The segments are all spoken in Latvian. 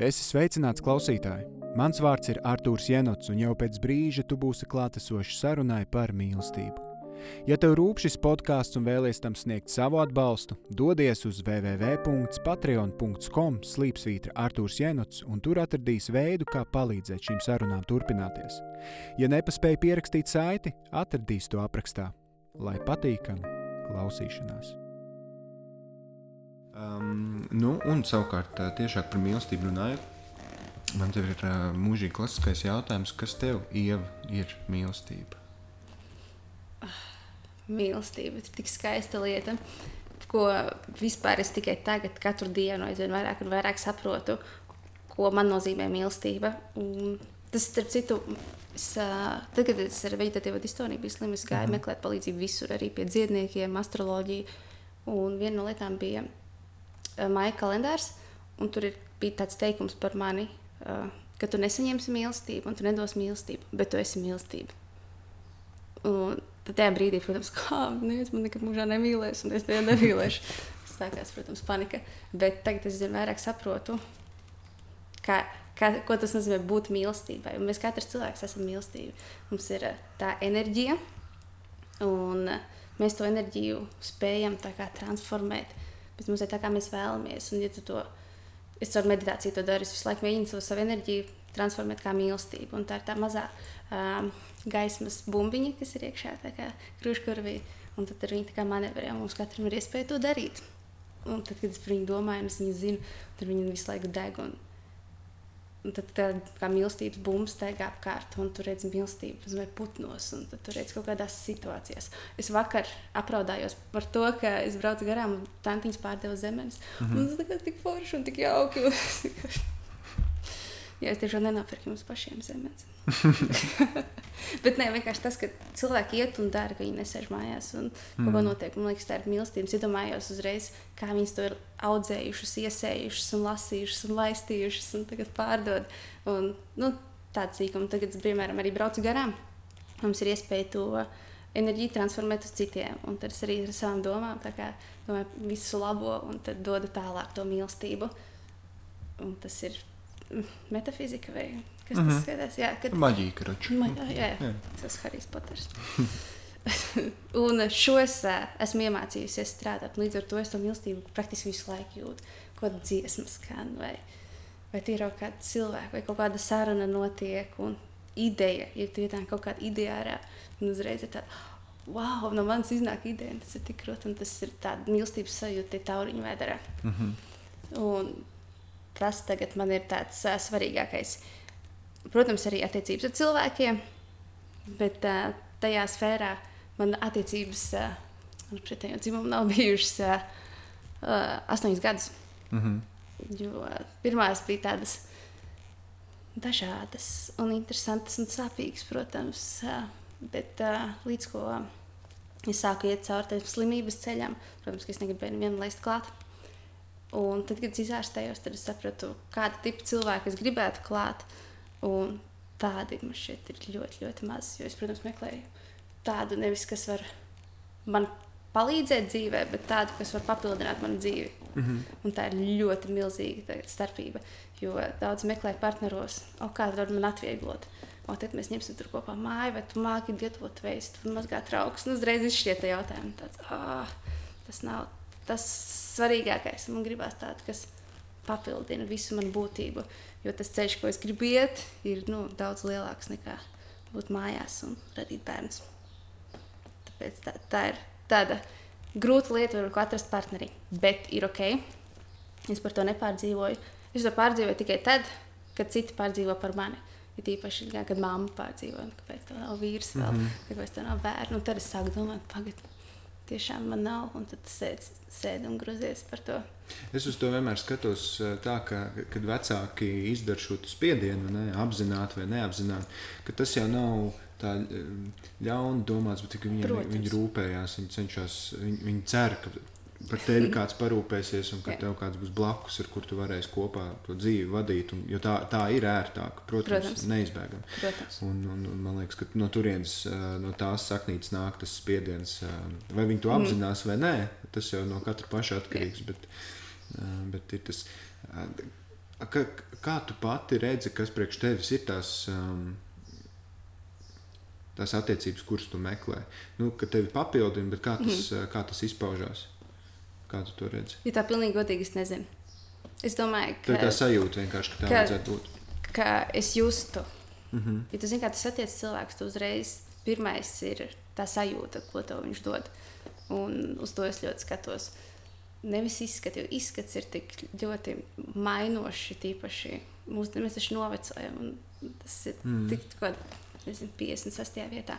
Esi sveicināts klausītāji! Mans vārds ir Artūrs Jenots, un jau pēc brīža tu būsi klātesošs sarunai par mīlestību. Ja tev rūp šis podkāsts un vēlies tam sniegt savu atbalstu, dodies uz www.patreon.com slīpsvītra Artūrs Jenots, un tur atradīs veidu, kā palīdzēt šīm sarunām turpināties. Ja nepaspēji pierakstīt saiti, atradīs to aprakstā. Lai patīkami klausīšanās! Um, nu, un savukārt, tiešāk par mīlestību runājot, man te ir uh, mūžīgi klasiskais jautājums, kas tev Ieva, ir mīlestība? Mīlestība ir tik skaista lieta, ko vispār es tikai tagad, katru dienu, aizvien vairāk un vairāk saprotu, ko man nozīmē mīlestība. Un tas, starp citu, es, uh, tad, kad es ar veģetatīvo distoniju biju slims, gāju mm meklēt palīdzību visur, arī pie dziedniekiem, astroloģiju. Un viena no lietām bija maija kalendārs, un tur ir, bija tāds teikums par mani, uh, ka tu nesaņemsi mīlestību, un tu nedos mīlestību, bet tu esi mīlestība. Un tad tajā brīdī, protams, kā neviens man nekad mūžā nemīlēs, un es tevi nemīlēšu. Sākās, protams, panika. Bet tagad es vairāk saprotu, kā, kā, ko tas nozīmē būt mīlestībai. Un mēs katrs cilvēks esam mīlestība. Mums ir uh, tā enerģija, un mēs to enerģiju spējam transformēt. Bet mums ir tā, kā mēs vēlamies. Un, ja to es ar meditāciju to daru. Es visu laiku mēģinu savu, savu enerģiju transformēt kā mīlestību. Un tā ir tā mazā um, gaismas bumbiņa, kas ir iekšā krūškurvī. Un tad viņi tā kā manevrē. Mums katram ir iespēja to darīt. Un tad, kad es par viņu domāju, un es viņu zinu, tad viņi visu laiku deg. Un, Un tad tā kā mīlestības bumba staigā apkārt, un tur redz mīlestību vai putnos, un tur redz kaut kādās situācijās. Es vakar apraudājos par to, ka es braucu garām, un tantiņas pārdeva zemes. Mm -hmm. Un tas bija tik forši un tik jauki. Jā, es tiešām nenopirku jums pašiem zemes. Bet nē, vienkārši tas, ka cilvēki iet un dara, ka viņi nesēž mājās un mm. ko notiek. Man liekas, tā ir mīlestība. Es iedomājos uzreiz, kā viņas to ir audzējušas, iesējušas, un lasījušas, un laistījušas, un tagad pārdod. Un, nu, tāds sīkums, tagad, piemēram, arī braucu garām. Mums ir iespēja to enerģiju transformēt uz citiem. Un tad es arī ar savām domām kā, domāju, visu labo un tad dodu tālāk to mīlestību. Un tas ir metafizika vai kas mm -hmm. tas mhm. skatās? Jā, kad... Maģija, karoči. Ma jā, jā, jā. tas ir Harijs Poters. un šo es esmu iemācījusies strādāt. Līdz ar to es to mīlestību praktiski visu laiku jūtu. Ko dziesma skan, vai, vai tie ir kaut kādi cilvēki, vai kaut kāda saruna notiek. Un ideja, ja tu ietām kaut kādu ideju ārā, un uzreiz ir tāda. Wow, no manas iznāk ideja, tas ir tik grūti, un tas ir tāds mīlestības sajūta, tie tauriņi vēdā. Mm -hmm. Un tas tagad man ir tāds uh, svarīgākais. Protams, arī attiecības ar cilvēkiem, bet uh, tajā sfērā man attiecības uh, ar pretējo dzimumu nav bijušas uh, uh, astoņas gadus. Mm -hmm. Jo pirmās bija tādas dažādas un interesantas un sāpīgas, protams, uh, bet uh, līdz ko es sāku iet cauri tam slimības ceļam, protams, ka es negribēju nevienu laist klāt. Un tad, kad es izārstējos, tad es sapratu, kāda tipa cilvēku es gribētu klāt. Un tādi man šeit ir ļoti, ļoti maz. Jo es, protams, meklēju tādu nevis, kas var man palīdzēt dzīvē, bet tādu, kas var papildināt manu dzīvi. Mm -hmm. Un tā ir ļoti milzīga starpība. Jo daudz meklē partneros, o, kāda var man atvieglot. O, tad mēs ņemsim tur kopā māju, vai tu māki gatavot veistu, mazgāt trauks. Nu, uzreiz izšķiet jautājumu. Tāds, oh, tas nav tas svarīgākais. Man gribās tādu, kas papildina visu manu būtību. Jo tas ceļš, ko es gribu iet, ir nu, daudz lielāks nekā būt mājās un radīt bērnus. Tāpēc tā, tā ir tāda grūta lieta, varbūt atrast partneri. Bet ir ok. Es par to nepārdzīvoju. Es to pārdzīvoju tikai tad, kad citi pārdzīvo par mani. Ir īpaši, kad mamma pārdzīvo, kāpēc tā nav vīrs, vēl, mm -hmm. kāpēc tā nav bērns. Tad es sāku domāt, pagaidi, tiešām man nav, un tad sēdi sēd un grozies par to. Es uz to vienmēr skatos eh, tā, ka, kad vecāki izdara šo spiedienu, ne, apzināti vai neapzināti, ka tas jau nav tā eh, ļauni domāts, bet viņi, viņi rūpējās, viņi cenšas, viņi, viņi cer, ka par tevi kāds parūpēsies, un ka tev kāds būs blakus, ar kur tu varēsi kopā to dzīvi vadīt. Un, jo tā, tā ir ērtāk, protams, protams. neizbēgami. Un, un, un man liekas, ka no turienes, no tās saknītes nāk tas spiediens. Vai viņi to mm. apzinās mm. vai nē, tas jau no katra paša atkarīgs. Bet, bet ir tas Kā, kā tu pati redzi, kas priekš tevis ir tās, um, tās attiecības, kuras tu meklē? Nu, ka tevi papildina, bet kā tas, mm. kā tas izpaužās? Kā tu to redzi? Ja tā pilnīgi godīgi es nezinu. Es domāju, ka tā ir sajūta vienkārši, ka tā ka- vajadzētu būt. ka es justu. Mm -hmm. Ja tu zini, kā tas attiecas cilvēks, tu uzreiz pirmais ir tā sajūta, ko tev viņš dod. Un uz to es ļoti skatos. Nevis izskats, jo izskats ir tik ļoti mainošs, tīpaši mūsu mēs taču novecojam. un Tas ir Mm. tik kaut nezinu, 56. vietā.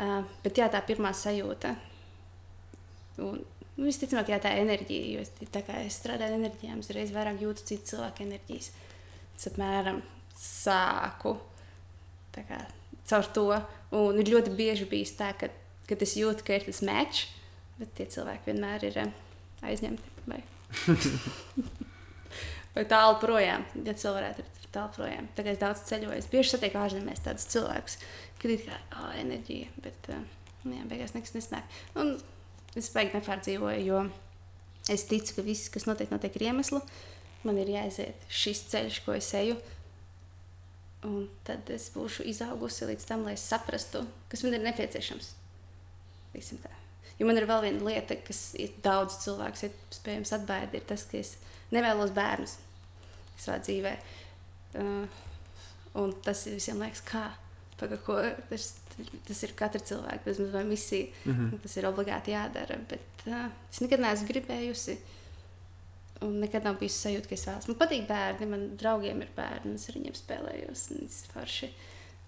Uh, bet jā, tā pirmā sajūta. Un, visticamāk, jā, tā enerģija, jo tā kā es strādāju ar enerģijām, es reiz vairāk jūtu citu cilvēku enerģijas. Es apmēram sāku kā, caur to. Un ir ļoti bieži bijis tā, ka, kad es jūtu, ka ir tas mečs, bet tie cilvēki vienmēr ir eh, aizņemti. Vai, vai tālu projām, ja cilvēki ir tālu projām. Kā es daudz ceļoju, es bieži satieku ārzemēs tādus cilvēkus, kad ir kā oh, enerģija, bet uh, jā, beigās nekas nesnāk. Un es baigi nepārdzīvoju, jo es ticu, ka viss, kas notiek, notiek ar iemeslu. Man ir jāiziet šis ceļš, ko es eju. Un tad es būšu izaugusi līdz tam, lai es saprastu, kas man ir nepieciešams. Jo man ir vēl viena lieta, kas daudz cilvēku iespējams atbēda, ir tas, ka es nevēlos bērnus savā dzīvē. Uh, un tas visiem liekas, kā. Paga, ko, tas, tas ir katra cilvēka bezmazliet misija. Mm -hmm. Tas ir obligāti jādara. Bet uh, es nekad neesmu gribējusi. Un nekad nav bijis sajūta, ka es vēlos. Man patīk bērni, man draugiem ir bērni, es ar viņiem spēlējos. un Es, forši.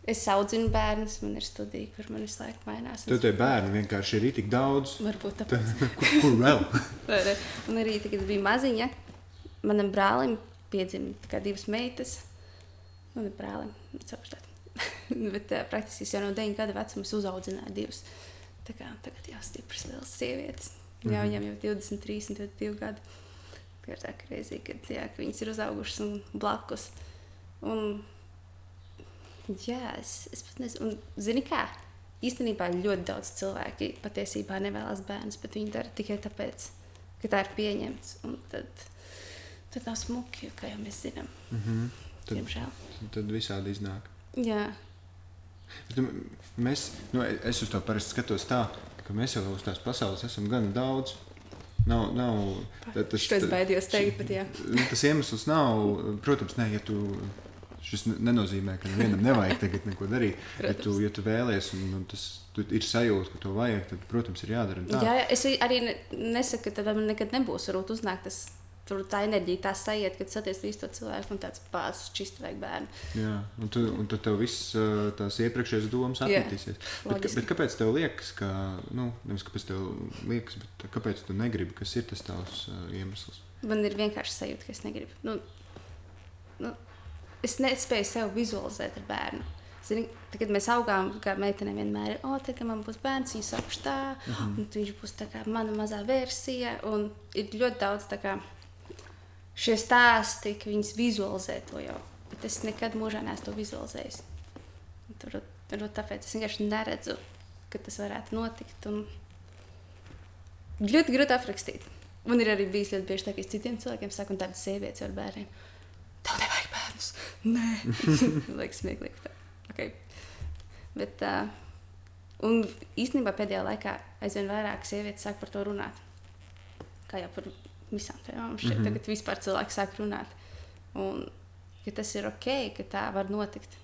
es audzinu bērnus, man ir studija, kur man visu laiku mainās. Tev tie bērni vienkārši ir tik daudz. Varbūt tāpēc. Kur, kur vēl? Ne? Un arī tad, kad bija maziņa, manam brālim piedzima tikai divas meitas. Manam brālim, caurstāt. Bet uh, praktiski jau no 9 gadu vecuma uzaudzināju divas. Tā kā tagad jau stipras lielas sievietes. Jā, Mhm. viņam jau 23 un 22 gadi. Tā ir tā kreizī, kad jā, ka viņas ir uzaugušas un blakus. Un, jā, es, es pat nezinu, un zini kā? Īstenībā ļoti daudz cilvēki patiesībā nevēlas bērnus, bet viņi dara tikai tāpēc, ka tā ir pieņemts. Un tad, tad nav smuki, kā jau mēs zinām. Mm -hmm. tad, Diemžēl. tad visādi iznāk. Jā, Bet, nu, mēs, nu, es uz to parasti skatos tā, ka mēs jau uz tās pasaules esam gana daudz. Nav, nav, tā- tas, tas baidījos teikt, bet jā. Nu, Tas iemesls nav, protams, ne, ja tu. Šis ne- nenozīmē, ka vienam nevajag tagad neko darīt. Ja tu, Protams. ja tu vēlies, un, un tas tu ir sajūta, ka to vajag, tad, protams, ir jādara. Jā, jā, es arī ne, nesaku, ka tad man nekad nebūs. Varbūt uznāk tas, tur tā enerģija, tā sajūta, kad satiek visu to cilvēku un tāds pats čist vajag bērnu. Jā, un, tu, un tad tev viss tās iepriekšējās domas Jā, attīstīsies. Bet, bet kāpēc tev liekas, ka, nu, nevis kāpēc tev liekas, bet kāpēc tu negribi, kas ir tas tavs iemesls? Man ir vienkārši sajūta, ka es negribu. Nu, nu, es nespēju sev vizualizēt ar bērnu. Zini, tad, kad mēs augām, kā meitene vienmēr ir, o, tad, kad man būs bērns, viņa saka, tā, uh -huh. un viņš būs tā kā mana mazā versija. Un ir ļoti daudz tā kā šie stāsti, ka viņas vizualizē to jau. Bet es nekad mūžā neesmu to vizualizējis. Tur, tur, tāpēc es vienkārši neredzu, ka tas varētu notikt. Un ļoti grūti aprakstīt. Man ir arī bijis ļoti bieži tā, ka es citiem cilvēkiem saku, un tādas sievietes ar bērniem. Tev nevajag bērnus. Nē, liekas, smieklīgi. Okay. Bet, uh, un īstenībā pēdējā laikā aizvien vairāk sievietes sāk par to runāt. Kā jau par visām tēmām. Šeit mm. -hmm. tagad vispār cilvēki sāk runāt. Un ka tas ir ok, ka tā var notikt.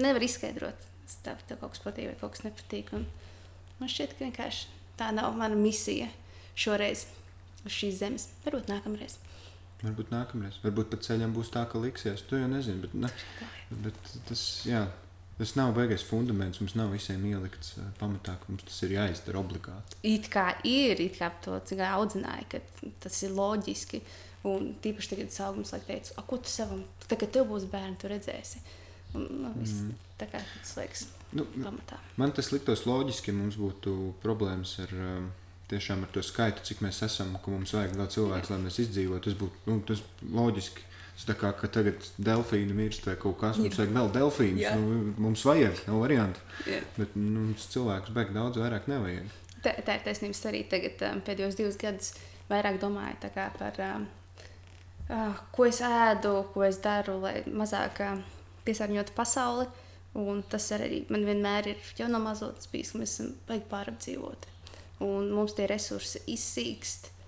Nevar izskaidrot, tev, tev kaut kas patīk vai kaut kas nepatīk. Un man šķiet, ka vienkārši tā nav mana misija šoreiz uz šīs zemes. Varbūt nākamreiz. Varbūt nākamreiz. Varbūt pa ceļam būs tā, ka liksies. Tu jau nezini, bet, ne, bet tas, jā, tas nav baigais fundaments. Mums nav visiem ielikts uh, pamatā, ka mums tas ir jāizdara obligāti. It kā ir, it kā to cilvēku audzināja, ka tas ir loģiski. Un tīpaši tagad, kad augums laikam teica, ko tu savam, tad, kad tev būs bērni, tu redzēsi. Un, nu, viss, mm. Tā kā tas liekas Nu, pamatā. man tas liktos loģiski, ja mums būtu problēmas ar, um, tiešām ar to skaitu, cik mēs esam, ka mums vajag vēl cilvēku, lai mēs izdzīvotu. Tas būtu nu, tas loģiski. Tas tā kā ka tagad delfīni mirst vai kaut kas, Jā. vajag vēl delfīnus. Jā. Nu, mums vajag, nav variantu. Jā. Bet nu, mums cilvēkus beig daudz vairāk nevajag. Tā, tā ir taisnība. Es arī tagad, um, pēdējos divus gadus vairāk domāju par uh, ko es ēdu, ko es daru, lai mazāk uh, piesārņotu pasauli. Un tas arī man vienmēr ir jau no mazotnes bijis, ka mēs esam pārapdzīvoti. Un mums tie resursi izsīkst. Nu,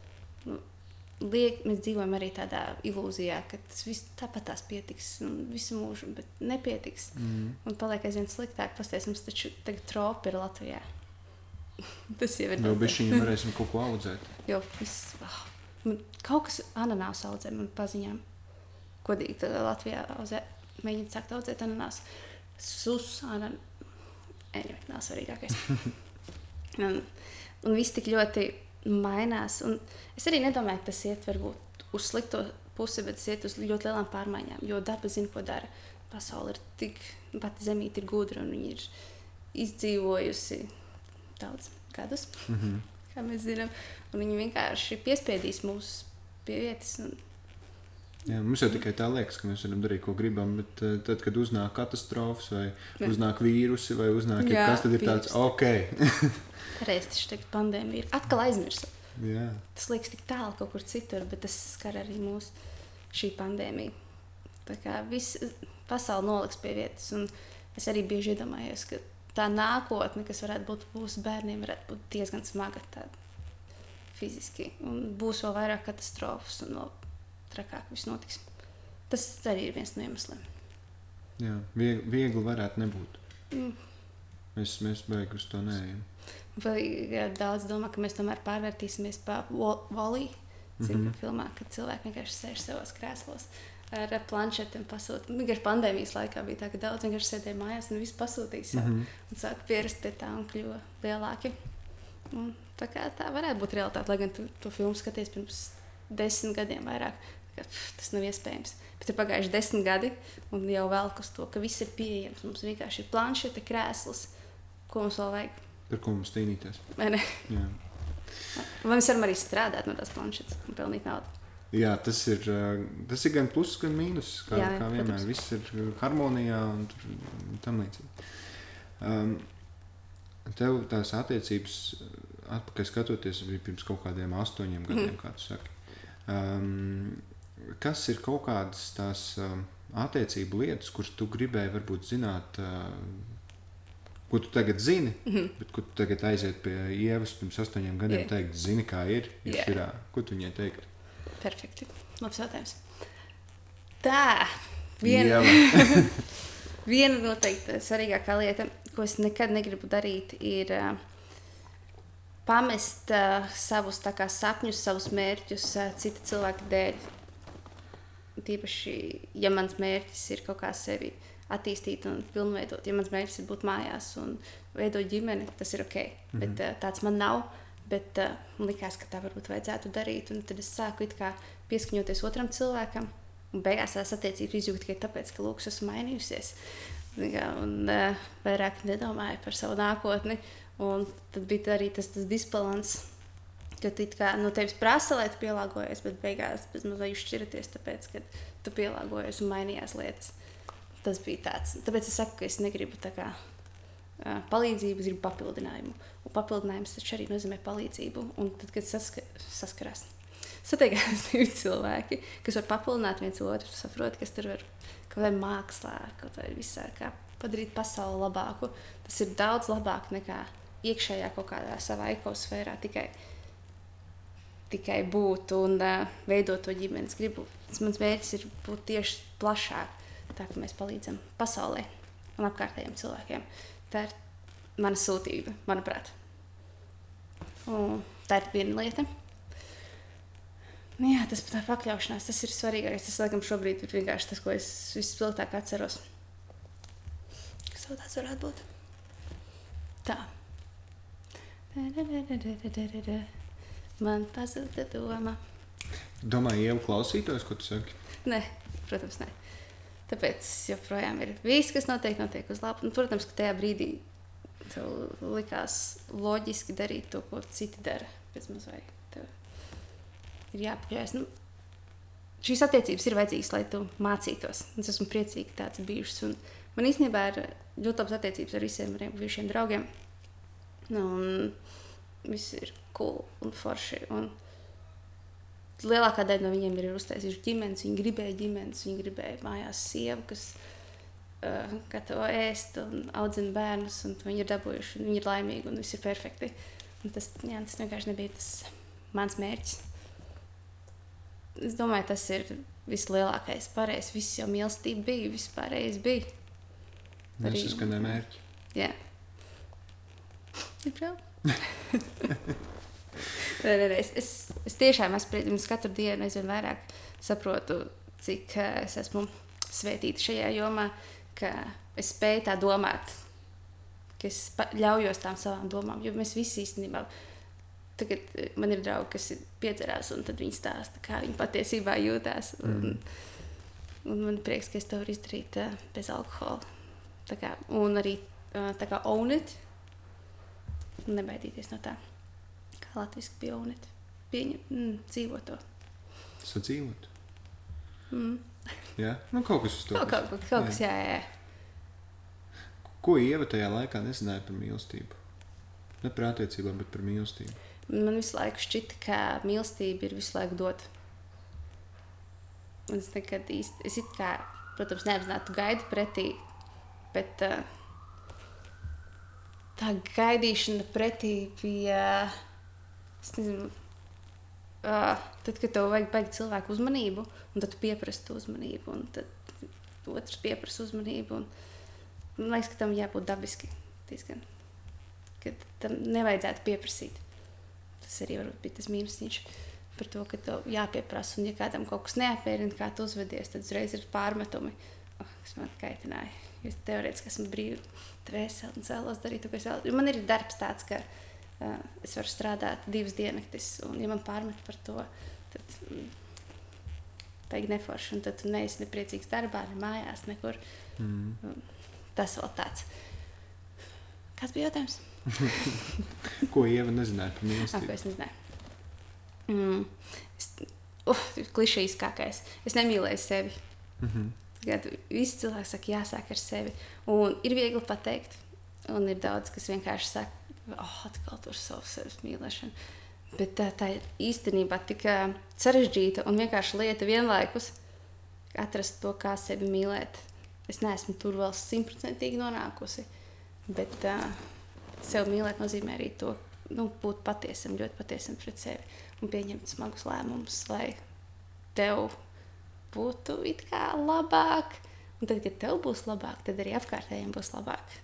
liek, mēs dzīvojam arī tādā ilūzijā, ka tas viss tāpat tās pietiks visu mūžu, bet nepietiks. Mm. Un paliek aizvien sliktāk. Pastāvēs, mums taču tagad tropi ir Latvijā. tas jau ir. Jo bez šīm varēsim kaut ko audzēt. jo viss, oh, man kaut kas ananās audzē man paziņām. Kodīgi tad Latvijā audzē, mēģina sākt audzēt ananās. Sus, anan... Anyway, nav svarīgākais. un, un viss tik ļoti mainās. Un es arī nedomāju, ka tas iet varbūt uz slikto pusi, bet tas iet uz ļoti lielām pārmaiņām. Jo daba zina, ko dara. Pasaule ir tik, pati zemīte ir gudra un viņa ir izdzīvojusi daudz gadus, mm -hmm. kā mēs zinām. Un viņi vienkārši piespiedīs mūs pie vietas. Un... Jā, mums jau tikai tā liekas, ka mēs varam darīt, ko gribam, bet uh, tad, kad uznāk katastrofas, vai uznāk vīrusi, vai uznāk Jā, kas, tad ir tāds - ok. Reiz tas tagad pandēmija ir atkal aizmirsta. Tas liekas tik tālu kaut kur citur, bet tas skar arī mūsu šī pandēmija. Tā kā viss pasaule noliks pie vietas, un es arī bieži iedomājos, ka tā nākotne, kas varētu būt mūsu bērniem, varētu būt diezgan smaga fiziski. Un būs vēl vairāk katastrofas un vēl trakāk viss notiks. Tas arī ir viens no iemesliem. Jā, viegli, viegli varētu nebūt. Mm. Mēs, mēs beigām uz to neejam. Jā, daudz domā, ka mēs tomēr pārvērtīsimies par voliju? Cik mm -hmm. filmā, kad cilvēki vienkārši sēž savos krēslos ar planšeti un pasūta. Vienkārši pandēmijas laikā bija tā, ka daudz vienkārši sēdēja mājās un viss pasūtīja sev. Mm -hmm. Un sāka pierast pie tā un kļuva lielāki. Un tā, tā varētu būt realitāte, lai gan tu to filmu skaties pirms desmit gadiem vairāk. Ka, pff, tas nav iespējams. Bet ir pagājuši desmit gadi, un jau vēl kas to, ka viss ir pieejams. Mums vienkārši ir planšete, krēsls, ko mums vēl vajag. Par ko mums cīnīties? Vai mēs varam arī strādāt no tās planšetes un pelnīt naudu? Jā, tas ir, tas ir gan pluss, gan mīnus. Kā, jā, jā, kā vienmēr, protams. viss ir harmonijā un tam līdzīgi. Um, tev tās attiecības, atpakaļ skatoties, bija pirms kaut kādiem astoņiem gadiem, mm. kā tu saki. Um, kas ir kaut kādas tās um, attiecību lietas, kuras tu gribēji varbūt zināt, uh, ko tu tagad zini, mm -hmm. bet ko tu tagad aiziet pie ievas pirms astoņiem gadiem, yeah. teikt, zini, kā ir, ir yeah. širā. Ko tu viņai teiktu? Perfekti. Labs jautājums. Tā, viena, viena noteikti svarīgākā lieta, ko es nekad negribu darīt, ir uh, pamest uh, savus kā, sapņus, savus mērķus uh, cita cilvēka dēļ. Tīpaši, ja mans mērķis ir kaut kā sevi attīstīt un pilnveidot, ja mans mērķis ir būt mājās un veidot ģimeni, tas ir ok. Mm -hmm. Bet uh, tāds man nav. Bet uh, man likās, ka tā varbūt vajadzētu darīt. Un tad es sāku pieskaņoties otram cilvēkam. Un beigās tās attiecības izjūta tikai tāpēc, ka lūks esmu mainījusies. Un uh, vairāk nedomāju par savu nākotni. Un tad bija arī tas, tas disbalans, ka tu kā, no tevis prasa, lai tu pielāgojies, bet beigās mazliet izšķiraties, tāpēc, ka tu pielāgojies un mainījās lietas. Tas bija tāds. Tāpēc es saku, ka es negribu tā kā palīdzību, gribu papildinājumu. Un papildinājums taču arī nozīmē palīdzību. Un tad, kad saska saskarās, satiekās divi cilvēki, kas var papildināt viens otru, saprot, kas tur var kaut vai mākslā, kaut vai visā, kā padarīt pasauli labāku. Tas ir daudz labāk nekā iekšējā kaut kādā savā ekosfērā tikai, tikai būt un uh, veidot to ģimenes gribu. Tas mans mērķis ir būt tieši plašāk, tā ka mēs palīdzam pasaulē un apkārtējiem cilvēkiem. Tā ir mana sūtība, manuprāt. Un tā ir viena lieta. Nu, jā, tas ir pakļaušanās, tas ir svarīgākais. Tas, laikam, šobrīd ir vienkārši tas, ko es vispilgtāk atceros. Kas vēl tāds varētu būt? Tā. Man pazuda doma. Domāju, jau klausītos, ko tu saki? Nē, protams, nē. Tāpēc joprojām ir viss, kas notiek, notiek uz labu. Un, protams, ka tajā brīdī tev likās loģiski darīt to, ko citi dara. Pēc mazliet tev ir jāpakļaujas. Nu, šīs attiecības ir vajadzīgas, lai tu mācītos. Es esmu priecīga, ka tāds bijušas. Un man īstenībā ir ļoti labas attiecības ar visiem maniem bijušiem draugiem. Nu, un viss ir cool un forši. Un lielākā daļa no viņiem ir uztaisījuši ģimenes. Viņi gribēja ģimenes, viņi gribēja mājās sievu, kas uh, gatavo ēst un audzina bērnus. Un viņi ir dabūjuši, viņi ir laimīgi un viss ir perfekti. Un tas, jā, tas vienkārši nebija tas mans mērķis. Es domāju, tas ir vislielākais pareizs. Viss jau mīlestība bija, viss pārējais bija. Nesaskanē mērķi. Jā. Ir prātā. Nē, nē, es, es, es tiešām esmu priecīgs. Katru dienu aizvien vairāk saprotu, cik uh, es esmu svētīta šajā jomā, ka es spēju tā domāt, ka es ļaujos tām savām domām. Jo mēs visi īstenībā, tagad man ir draugi, kas ir piedzerās, un viņi stāsta, kā viņi patiesībā jūtas. Un, mm. un man ir prieks, ka es to varu izdarīt uh, bez alkohola. Tā kā, un arī uh, tā kā own it, nebaidīties no tā latviešu bija UNIT. Pieņem, mm, dzīvo to. Sadzīvot. Mm. Jā, nu kaut kas uz to. Kaut, kaut, kaut, kaut kas, jā, jā. Ko Ieva tajā laikā nezināja par mīlestību? Ne par attiecībām, bet par mīlestību. Man visu laiku šķita, ka mīlestība ir visu laiku dot. Un es nekad īsti, es it kā, protams, neapzināti gaidu pretī, bet uh, tā gaidīšana pretī bija. Uh, es nezinu, uh, tad, kad tev vajag baigt cilvēku uzmanību, un tad tu pieprasi to uzmanību, un tad otrs pieprasa uzmanību. Un, man liekas, ka tam jābūt dabiski. Diezgan, ka tam nevajadzētu pieprasīt. Tas arī bija tas mīnus par to, ka tev jāpieprasa, un ja kādam kaut kas neapmierina, kā tu uzvedies, tad uzreiz ir pārmetumi, oh, kas man kaitināja. Jo teorētiski esmu brīva, dvēseli un cēlos darīt to, ko es vēlos. Man ir darbs tāds, ka uh, es varu strādāt divas dienas, un, ja man pārmet par to, tad tā ir neforša. Tad tu neesi nepriecīgs darbā, ne mājās, nekur. Mm. Tas vēl tāds. Kāds bija jautājums? Ko Ieva nezināja par mīlestību? Ko es nezināju. Mm. Es, uh, klišejiskākais. Es nemīlēju sevi. Mm -hmm. Kad visi cilvēki saka, jāsāk ar sevi. Un ir viegli pateikt, un ir daudz, kas vienkārši saka, oh, atkal tur savu sevis mīlēšanu. Bet tā, tā ir īstenībā tik sarežģīta un vienkārša lieta vienlaikus atrast to, kā sevi mīlēt. Es neesmu tur vēl simtprocentīgi nonākusi, bet uh, sev mīlēt nozīmē arī to, nu, būt patiesam, ļoti patiesam pret sevi un pieņemt smagus lēmumus, lai tev būtu it kā labāk. Un tad, kad tev būs labāk, tad arī apkārtējiem būs labāk.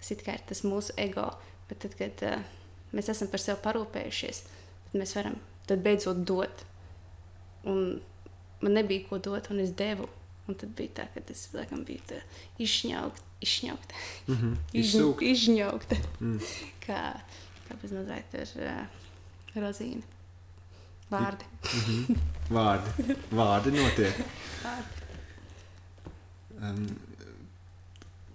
Tas ir tas mūsu ego Bet tad, kad uh, mēs esam par sevi parūpējušies, tad mēs varam tad beidzot dot. Un man nebija ko dot, un es devu. Un tad bija tā, ka es laikam biju izšņaukta. Izšņaukta. Mm -hmm. Izņaukta. izņaukta. Mm. kā kā bez mazliet ar uh, rozīnu. Vārdi. Mm -hmm. Vārdi. Vārdi notiek. Vārdi. Um,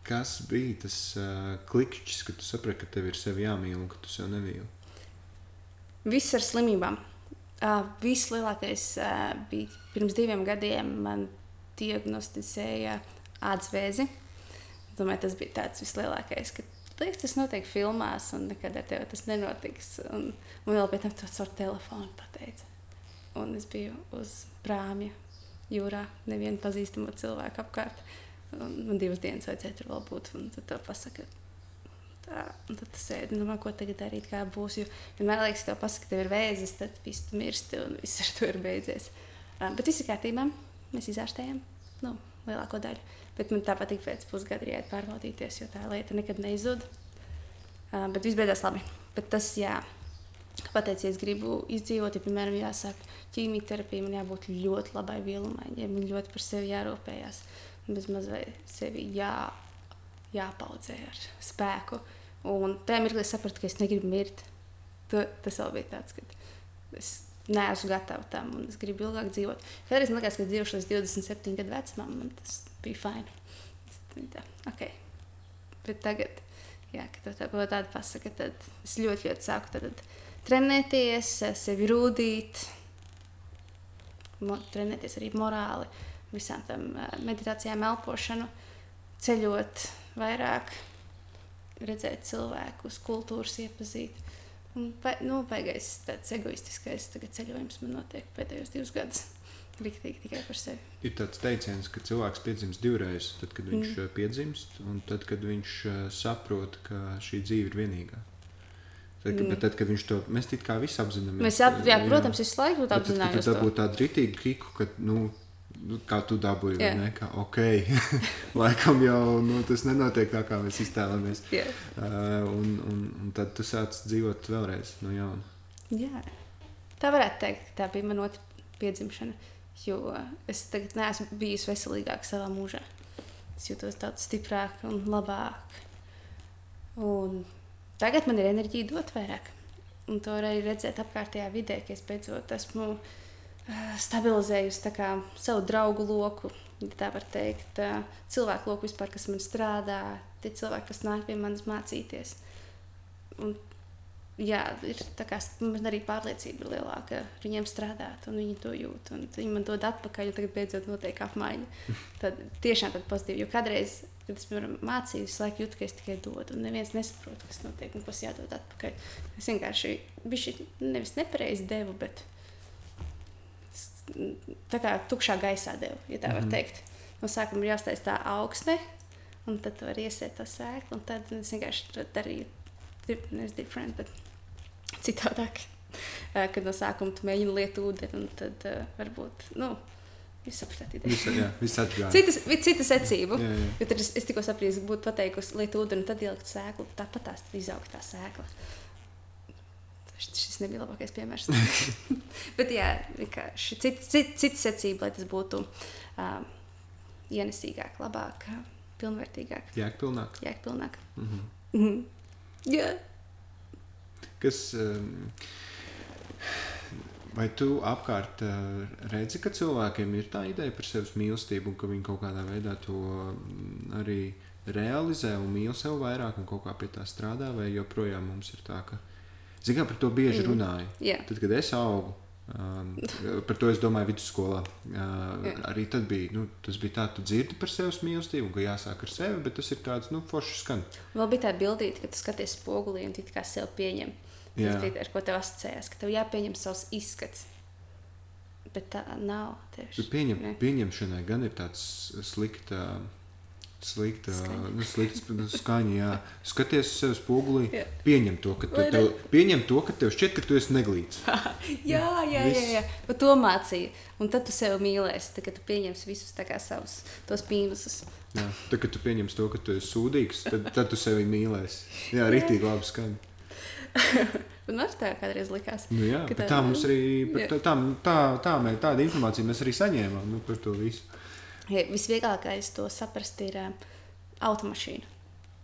Kas bija tas uh, klikšķis, kad tu saprati, ka tev ir sevi jāmīl un ka tu sev nemīli? Viss ar slimībām. Uh, Vislielākais uh, bija pirms diviem gadiem. Man diagnosticēja ādas vēzi. Domāju, tas bija tāds vislielākais. Liekas, tas notiek filmās, un nekad ar tevi tas nenotiks. Un, un vēl pēc tam to caur telefonu pateica. Un es biju uz prāmja jūrā, nevienu pazīstamu cilvēku apkārt. Uh, Man divas dienas vajadzēja tur vēl būt, tad tā pasaka. Tā, un tad tu sēdi un domā, ko tagad darīt, kā būs. Jo vienmēr liekas, ka tev pasaka, ka tev ir vēzis, tad viss tu mirsti un viss ar to ir beidzies. Uh, bet viss ir kārtībā. Mēs izārstējam nu, lielāko daļu. Bet man tāpat ik pēc pusgada jāiet pārbaudīties, jo tā lieta nekad neizzuda. Uh, bet viss beidzās labi. Bet tas, jā, pateicies, gribu izdzīvot, ja, piemēram, jāsāk ķīmijterapija, man jābūt ļoti labai vielumai, ja man ļoti par sevi jārūpējas. Uh, bezmaz sevi jā, jāpaudzē ar spēku. Un tajā mirklī es sapratu, ka es negribu mirt. Tu, tas vēl bija tāds, ka es neesmu gatava tam un es gribu ilgāk dzīvot. Kādreiz man liekas, ka dzīvošu līdz 27 gadu vecumam, man tas bija fini. Tā, okay. Bet tagad, jā, kad tā kaut tāda pasaka, tad es ļoti, ļoti sāku tad trenēties, sevi rūdīt, trenēties arī morāli visām tam meditācijām, elpošanu, ceļot vairāk, redzēt cilvēkus, kultūras iepazīt. Un, nu, baigais tāds egoistiskais ceļojums man notiek pēdējos divus gadus. Riktīgi tikai par sevi. Ir tāds teiciens, ka cilvēks piedzimst divreiz. Tad, kad viņš mm. piedzimst, un tad, kad viņš saprot, ka šī dzīve ir vienīgā. Tad, mm. Bet tad, kad viņš to mēs kā visi apzināmies, mēs ap, jā, protams, visu laiku būtu apzināti. Tad, tad būtu tāda rītīga kiku, ka, nu, nu, kā tu dabūji, yeah. ne, ka ok, laikam jau nu, tas nenotiek tā, kā mēs iztēlamies. Yeah. Uh, un, un, un tad tu sāc dzīvot vēlreiz no jauna. Jā, tā varētu teikt, tā bija mana otra piedzimšana. Jo es tagad neesmu bijis veselīgāk savā mūžā. Es jūtos daudz stiprāk un labāk. Un tagad man ir enerģija dot vairāk. Un to arī redzēt apkārtējā vidē, ka es beidzot esmu uh, stabilizējusi kā, savu draugu loku, ja tā var teikt, uh, cilvēku loku vispār, kas man strādā, tie cilvēki, kas nāk pie manis mācīties. Un jā, ir kā, man arī pārliecība ir lielāka ar viņiem strādāt, un viņi to jūt. Viņi man dod atpakaļ, un tagad beidzot notiek apmaiņa. Tad tiešām tad pozitīvi, jo kādreiz, kad es piemēram mācījos, es laiku jūtu, ka es tikai dodu, un neviens nesaprot, kas notiek un kas jādod atpakaļ. Es vienkārši biju nevis nepareizi devu, bet tā kā tukšā gaisā devu, ja tā var mm. teikt. No sākuma ir jāstāsta tā augsne, un tad var iesēt to sēklu, un tad es vienkārši darīju. Nevis different, bet citādāk. Kad no sākuma tu mēģini lietot ūdeni, un tad uh, varbūt. Nu, Jūs saprotat, Visa, jā, cita, secība. Jā, jā. Jo tad es, es tikko saprotu, ka būtu pateikusi lietot ūdeni, tad ielikt sēklu. Tāpat tās izaugt tā sēkla. Šis nebija labākais piemērs. Bet jā, vienkārši cita, cita, cita secība, lai tas būtu um, ienesīgāk, labāk, pilnvērtīgāk. Jēgpilnāk. Jēgpilnāk. Mm -hmm. Mm -hmm. Jā kas. Um, vai tu apkārt redzi, ka cilvēkiem ir tā ideja par sevis mīlestību, un ka viņi kaut kādā veidā to arī realizē un mīl sev vairāk un kaut kā pie tā strādā, vai joprojām mums ir tā, ka. Zinām, par to bieži mm. runāju. Yeah. Tad, kad es augu, Um, par to es domāju, vidusskolā. Uh, arī tad bija, nu, tas bija tā, tu dzirdi par sevis mīlestību, ka jāsāk ar sevi, bet tas ir tāds, nu, foršs skan. Vēl bija tā bildīte, ka tu skaties spogulī un tu kā sevi pieņem. Tas bija ar ko tev asociējās, ka tev jāpieņem savs izskats. Bet tā nav tieši. Pieņem, pieņemšanai gan ir tāds slikts. Uh, Slikta, nu, slikts nu, skaņa, jā. Skaties uz sevi spogulī, jā. pieņem to, ka tu, tev, pieņem to, ka tev šķiet, ka tu esi neglīts. jā, jā, jā, jā. Bet to mācīja. Un tad tu sevi mīlēsi, tad, kad tu pieņemsi visus savus tos mīnusus. Jā, tad, kad tu pieņemsi to, ka tu esi sūdīgs, tad, tad tu sevi mīlēsi. Jā, rītīgi labi skaņa. Man arī tā kādreiz likās. Nu jā, tā, tā mums arī tā, tā, tā, tā, tāda informācija mēs arī saņēmām nu, par to visu. Visvieglākais to saprast ir uh, automašīna.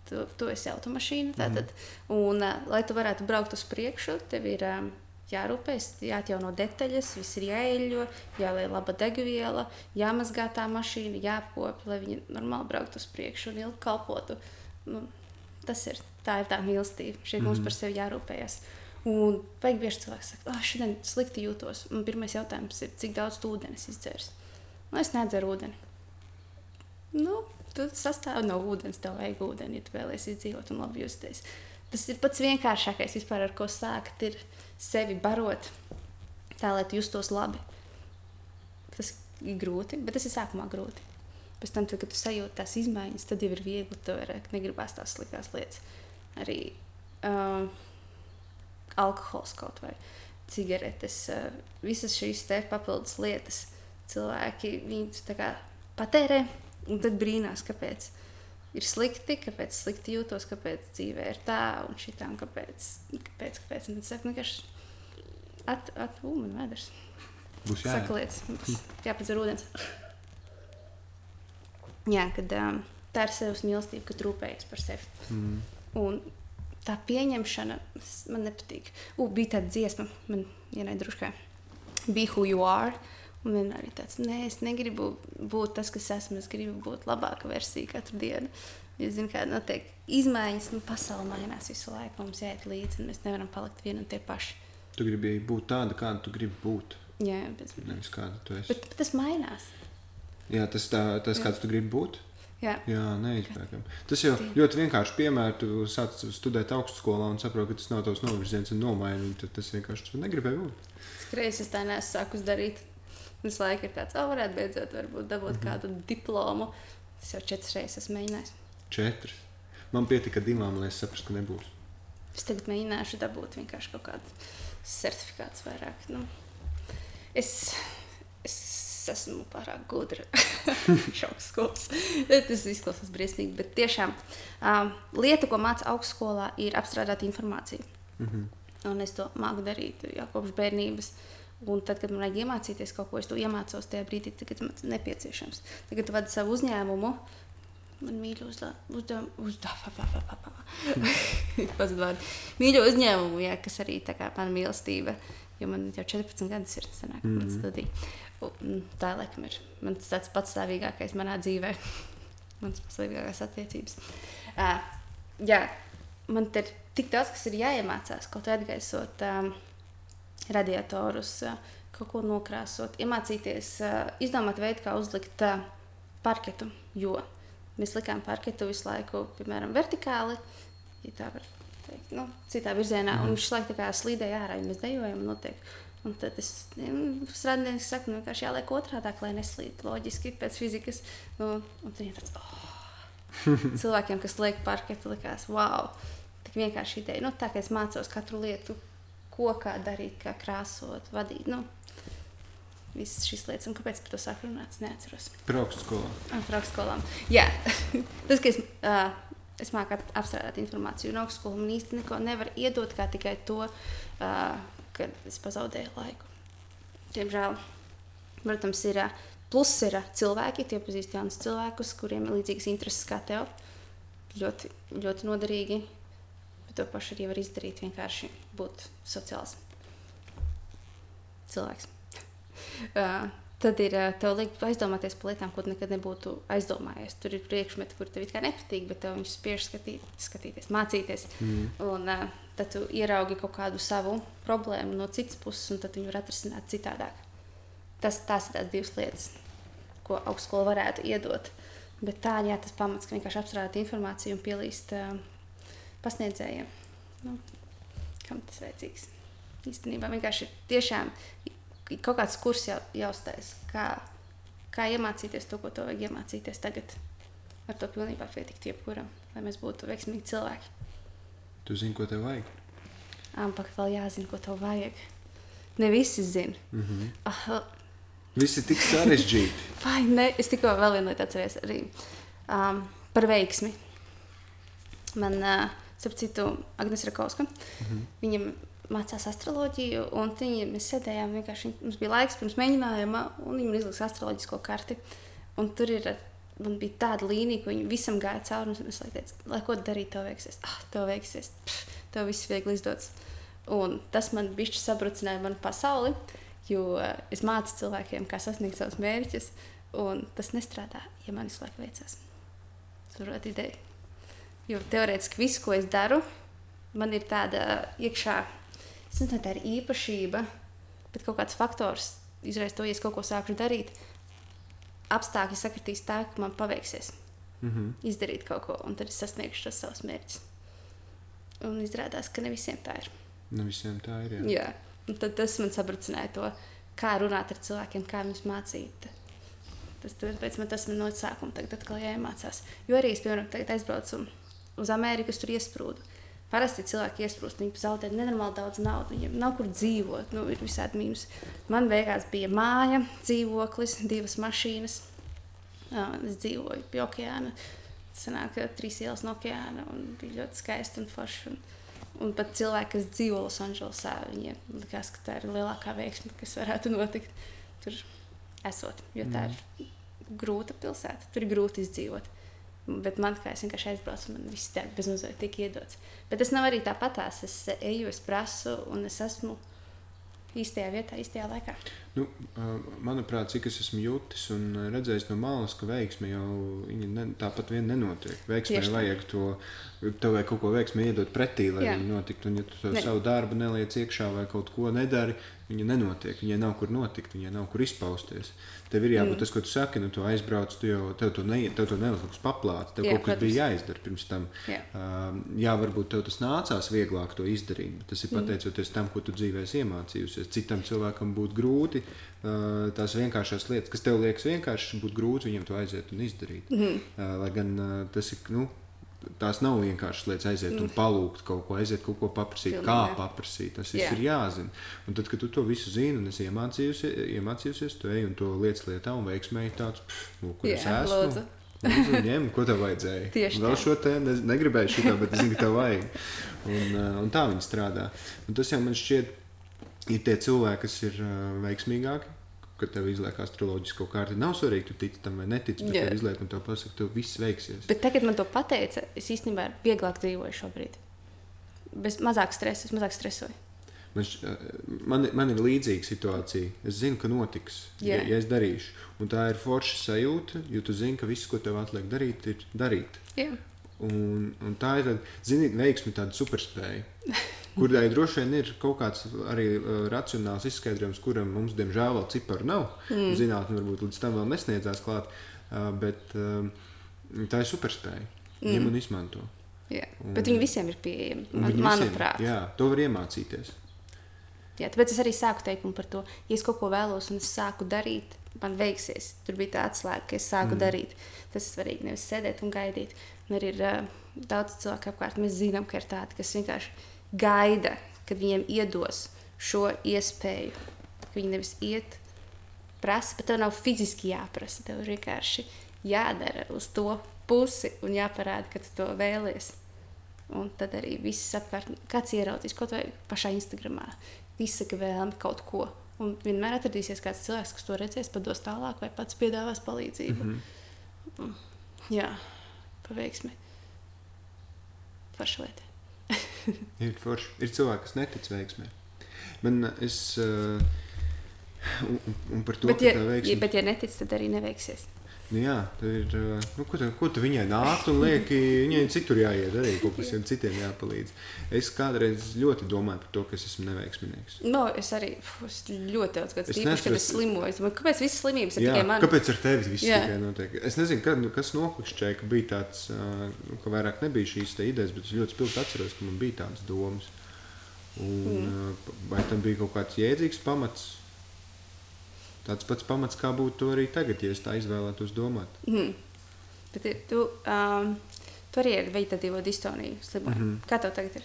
Tu, tu esi automašīna. Tātad, mm. un, uh, lai tu varētu braukt uz priekšu, tev ir um, jārūpējas, jāatjauno detaļas, viss ir jāeļo, jāliek laba degviela, jāmazgā tā mašīna, jāapkopja, lai viņi normāli brauktu uz priekšu un ilgi kalpotu. Nu, tas ir tā, ir tā mīlestība. Šeit mm. mums par sevi jārūpējas. Un vajag bieži cilvēks saka, ah, oh, šodien slikti jūtos. Un pirmais jautājums ir, cik daudz ūdens izdzers? Nu, es nedzeru ūdeni. Nu, tu sastāv no ūdens, tev vajag ūdeni, ja tu vēlēsies izdzīvot un labi justies. Tas ir pats vienkāršākais, vispār, ar ko sākt, ir sevi barot, tā lai justos labi. Tas ir grūti, bet tas ir sākumā grūti. Pēc tam, tad, kad tu sajūti tās izmaiņas, tad jau ir viegli, tu vairāk negribās tās sliktās lietas. Arī uh, alkohols kaut vai cigaretes, uh, visas šīs papildus lietas cilvēki viņus patērē Un tad brīnās, kāpēc ir slikti, kāpēc slikti jūtos, kāpēc dzīvē ir tā un šitā, un kāpēc. kāpēc, kāpēc. Un tad saka, vienkārši at, at, ū, man vēders. Būs jāiet. Saka lietas, jāpadzer ūdens. Jā, kad um, tā ir sevs mīlestība, kad rūpējies par sevi. Mm. Un tā pieņemšana man nepatīk. U, bija tāda dziesma, man vienai druškai. Be who you are. Un vienmēr ir tāds, nē, es negribu būt tas, kas esmu. Es gribu būt labāka versija katru dienu. Es zinu, kāda notiek izmaiņas, nu, pasaule mainās visu laiku. Mums jāiet līdzi, un mēs nevaram palikt vieni un tie paši. Tu gribi būt tāda, kāda tu gribi būt. Jā, bet, Nevis kāda tu esi. Bet, bet tas mainās. Jā, tas, tā, tas kāds tu gribi būt. Jā, Jā neizbēgami. Tas jau ļoti vienkārši piemērs. Tu sāc studēt augstskolā un saproti, ka tas nav tavs novirziens un nomaini. Tad tas vienkārši tu negribēji būt. Skrejas es tā nesu sākus darīt. Visu laiku ir tāds, oh, varētu beidzot varbūt dabūt mm -hmm. kādu diplomu. Tas jau četras reizes esmu mēģinājis. Četras. Man pietika divām, lai es saprastu, ka nebūs. Es tagad mēģināšu dabūt vienkārši kaut kādu certifikātu vairāk. Nu, es, es esmu pārāk gudra. Šoks skolas. Tas izklausās briesmīgi, bet tiešām um, lieta, ko māca augstskolā, ir apstrādāt informāciju. Mm -hmm. Un es to māku darīt jau kopš bērnības. Un tad, kad man vajag iemācīties kaut ko, es to iemācos tajā brīdī, tad, kad man tas nepieciešams. Tagad, kad vadu savu uzņēmumu, man mīļo uzdevumu, uzdevumu, mīļo uzņēmumu, jā, kas arī tā kā mana mīlestība, jo man jau 14 gadus ir sanāk, mm -hmm. studija. Un tā, laikam, ir mans tāds patstāvīgākais manā dzīvē, mans patstāvīgākās attiecības. Uh, jā, man te ir tik daudz, kas ir jāiemācās, kaut atgaisot um, radiatorus, kaut ko nokrāsot, iemācīties, izdomāt veidu, kā uzlikt parketu, jo Mēs likām parketu visu laiku, piemēram, vertikāli, ja tā var teikt, nu, citā virzienā. Un viņš laikam tā kā slīdēja ārā, ja mēs dejojam. Notiek. Un tad es strādnieku saku, nu, vienkārši jāliek otrādi, lai neslīd loģiski pēc fizikas. Nu, un tad ir tāds, oh, cilvēkiem, kas liek parketu, likās, wow, tik vienkārši ideja. Nu, tā kā es mācos katru lietu, ko kā darīt, kā krāsot, vadīt. Nu, visas šīs lietas. Un kāpēc par to sāku runāt? Neatceros. Augstskolām. Jā, tas, ka es, uh, es māku apstrādāt informāciju, un augstskola man īsti neko nevar iedot, kā tikai to, uh, ka es pazaudēju laiku. Diemžēl, protams, ir. Uh, Plus ir cilvēki, tie pazīst jaunus cilvēkus, kuriem ir līdzīgas intereses kā tev. Ļoti, ļoti noderīgi. Bet to pašu arī var izdarīt. Vienkārši būt sociāls cilvēks. Uh, tad ir tev liek aizdomāties par lietām, ko nekad nebūtu aizdomājies. Tur ir priekšmeti, kur tev it kā nepatīk, bet tev viņus spiež skatīt, skatīties, mācīties. Mm. Un uh, tad tu ieraugi kaut kādu savu problēmu no citas puses, un tad viņu var atrisināt citādāk. Tas, tās ir tās divas lietas, ko augstskola varētu iedot. Bet tā jā, tas pamats, ka vienkārši apstrādāt informāciju un pielīst uh, pasniedzējiem. Nu, kam tas vajadzīgs? Īstenībā vienkārši tiešām kaut kāds kurs jau, jāuztais, kā, kā iemācīties to, ko to vajag iemācīties tagad. Ar to pilnībā pietikt jebkuram, lai mēs būtu veiksmīgi cilvēki. Tu zini, ko tev vajag? Ampak vēl jāzina, ko tev vajag. Ne visi zina. Mm -hmm. ah, Visi ir tik sarežģīti. Vai ne? Es tikko vēl vienu lietu atceros arī um, par veiksmi. Man, uh, starp citu, Agnēs Rakovska. Mm -hmm. Viņam mācās astroloģiju, un viņi, mēs sēdējām vienkārši, mums bija laiks pirms mēģinājuma, un viņi man izlika astroloģisko karti. Un tur ir, man bija tāda līnija, ka viņi visam gāja cauri, un es teicu, lai ko darīt, to veiksies. Ah, to veiksies, Pff, to viss viegli izdodas. Un tas man bišķi sabrucināja manu pasauli, jo es mācu cilvēkiem, kā sasniegt savus mērķus, un tas nestrādā, ja man visu laiku veicas. Tur ir ideja. Jo teorētiski viss, ko es daru, man ir tāda iekšā es nezinu, tā ir īpašība, bet kaut kāds faktors izraisa to, ja es kaut ko sāku darīt. Apstākļi sakritīs tā, ka man paveiksies mm -hmm. izdarīt kaut ko, un tad es sasniegšu tos savus mērķus. Un izrādās, ka ne visiem tā ir. Ne visiem tā ir. Jā, jā. Un tad tas man sabrucināja to, kā runāt ar cilvēkiem, kā viņus mācīt. Tas, tāpēc man tas no sākuma tagad atkal jāiemācās. Jo arī es, piemēram, aizbraucu uz Ameriku, tur iesprūdu. Parasti cilvēki iesprūst, viņi zaudē nenormāli daudz naudas, viņiem nav kur dzīvot, nu, ir visādi mīnus. Man beigās bija māja, dzīvoklis, divas mašīnas. Es dzīvoju pie okeāna. Sanāk, trīs ielas no okeāna un bija ļoti skaisti un forši. Un, un pat cilvēki, kas dzīvo Losandželosā, viņiem likās, ka tā ir lielākā veiksme, kas varētu notikt tur esot. Jo tā mm. ir grūta pilsēta, tur ir grūti izdzīvot. Bet man kā es vienkārši aizbraucu, man viss tā bezmazliet tika iedots. Bet tas nav arī tāpatās. Es eju, es prasu, un es esmu īstajā vietā, īstajā laikā. Nu, manuprāt, cik es esmu jutis un redzējis no malas, ka veiksme jau ne, tāpat vien nenotiek. Veiksmē vajag to, tev vajag kaut ko veiksmē iedot pretī, lai viņa notiktu. Un, ja tu ne. savu darbu neliec iekšā vai kaut ko nedari, viņa nenotiek, viņai nav kur notikt, viņai nav kur izpausties. Tev ir jābūt mm. tas, ko tu saki, nu, tu aizbrauc, tu jau tev to, ne, tev to neuzliks paplāts, tev Jā, kaut kas protams. bija jāizdara pirms tam. Jā. Uh, jā, varbūt tev tas nācās vieglāk to izdarīt, bet tas ir mm. pateicoties tam, ko tu dzīvēs iemācījusies. Citam cilvēkam būtu grūti uh, tās vienkāršās lietas, kas tev liekas vienkāršas, būtu grūti viņam to aiziet un izdarīt. Mm. Uh, lai gan uh, tas ir, nu, tās nav vienkāršas lietas, aiziet un mm. palūgt kaut ko, aiziet kaut ko paprasīt, Pilnīgi. kā paprasīt. Tas viss ir jāzina. Un tad, kad tu to visu zini un esi iemācījusies, iemācījusies tu ej un to lietas lietā un veiksmēji tāds, nu, kur es esmu. Lūdzu. Lūdzu, ņem, ko tev vajadzēja? Tieši tā. Vēl šo te ne, negribēju šitā, bet es zinu, ka tev vajag. Un, uh, un tā viņi strādā. Un tas jau man šķiet, ir tie cilvēki, kas ir uh, veiksmīgāki, ka tev izliek astroloģisko kārtu. Nav svarīgi, tu tici tam vai netici, bet tev izliek un tev pasaka, tev viss veiksies. Bet tagad man to pateica, es īstenībā vieglāk dzīvoju šobrīd. Bez mazāk stresa, es mazāk stresoju. Man, man, man ir līdzīga situācija. Es zinu, ka notiks, yeah. ja, ja es darīšu. Un tā ir forša sajūta, jo tu zini, ka viss, ko tev atliek darīt, ir darīt. Yeah. Un, un tā ir zini, veiksme, tāda superspēja. kurai droši vien ir kaut kāds arī uh, racionāls izskaidrojums, kuram mums, diemžēl, vēl ciparu nav. Mm. Zinātnē varbūt līdz tam vēl nesniedzās klāt, uh, bet uh, tā ir superspēja. Mm. Ņem un izmanto. Jā. Un, bet viņi visiem ir pieejami, man, manuprāt. Visiem, jā, to var iemācīties. Jā, tāpēc es arī sāku teikumu par to, ja es kaut ko vēlos un es sāku darīt, man veiksies. Tur bija tā atslēga, ka es sāku mm. darīt. Tas ir svarīgi, nevis sēdēt un gaidīt. Un arī ir uh, daudz cilvēku apkārt. Mēs zinām, ka ir tādi, kas vienkārši gaida, kad viņiem iedos šo iespēju. Viņi nevis iet, prasa, bet tev nav fiziski jāprasa. Tev vienkārši jādara uz to pusi un jāparāda, ka tu to vēlies. Un tad arī viss apkārt, kāds ieraudzīs kaut vai pašā Instagramā, izsaka vēlmi kaut ko. Un vienmēr atradīsies kāds cilvēks, kas to redzēs, pados tālāk, vai pats piedāvās palīdzību. Mm -hmm. Jā, paveiksmi. Forša lieta ir forši. Ir cilvēki, kas netic veiksmē. Man es. Uh, un, un par to, bet, ja, veiksme... ja, bet, ja netic, tad arī neveiksies. Nu, jā, ir. Nu, ko, tu, ko tu viņai nākt un lieki? Viņai citur jāiet, arī kaut kas citiem jāpalīdz. Es kādreiz ļoti domāju par to, ka es esmu neveiksminieks. No, es arī es ļoti daudz gadu strādāju, kad es slimoju. Kāpēc visas slimības ir jā, tikai man? Kāpēc ar tevi viss jā. tikai notiek? Es nezinu, kad, nu, kas noklikšķēja, ka bija tāds, nu, ka vairāk nebija šīs idejas, bet es ļoti spilgti atceros, ka man bija tādas domas. Un, mm. Vai tam bija kaut kāds jēdzīgs pamats? Tāds pats pamats, kā būtu arī tagad, ja es tā izvēlētos domāt. Mm. Bet tu, um, tu arī ar vegetatīvo distoniju slimoji. Mm -hmm. Kā tev tagad ir?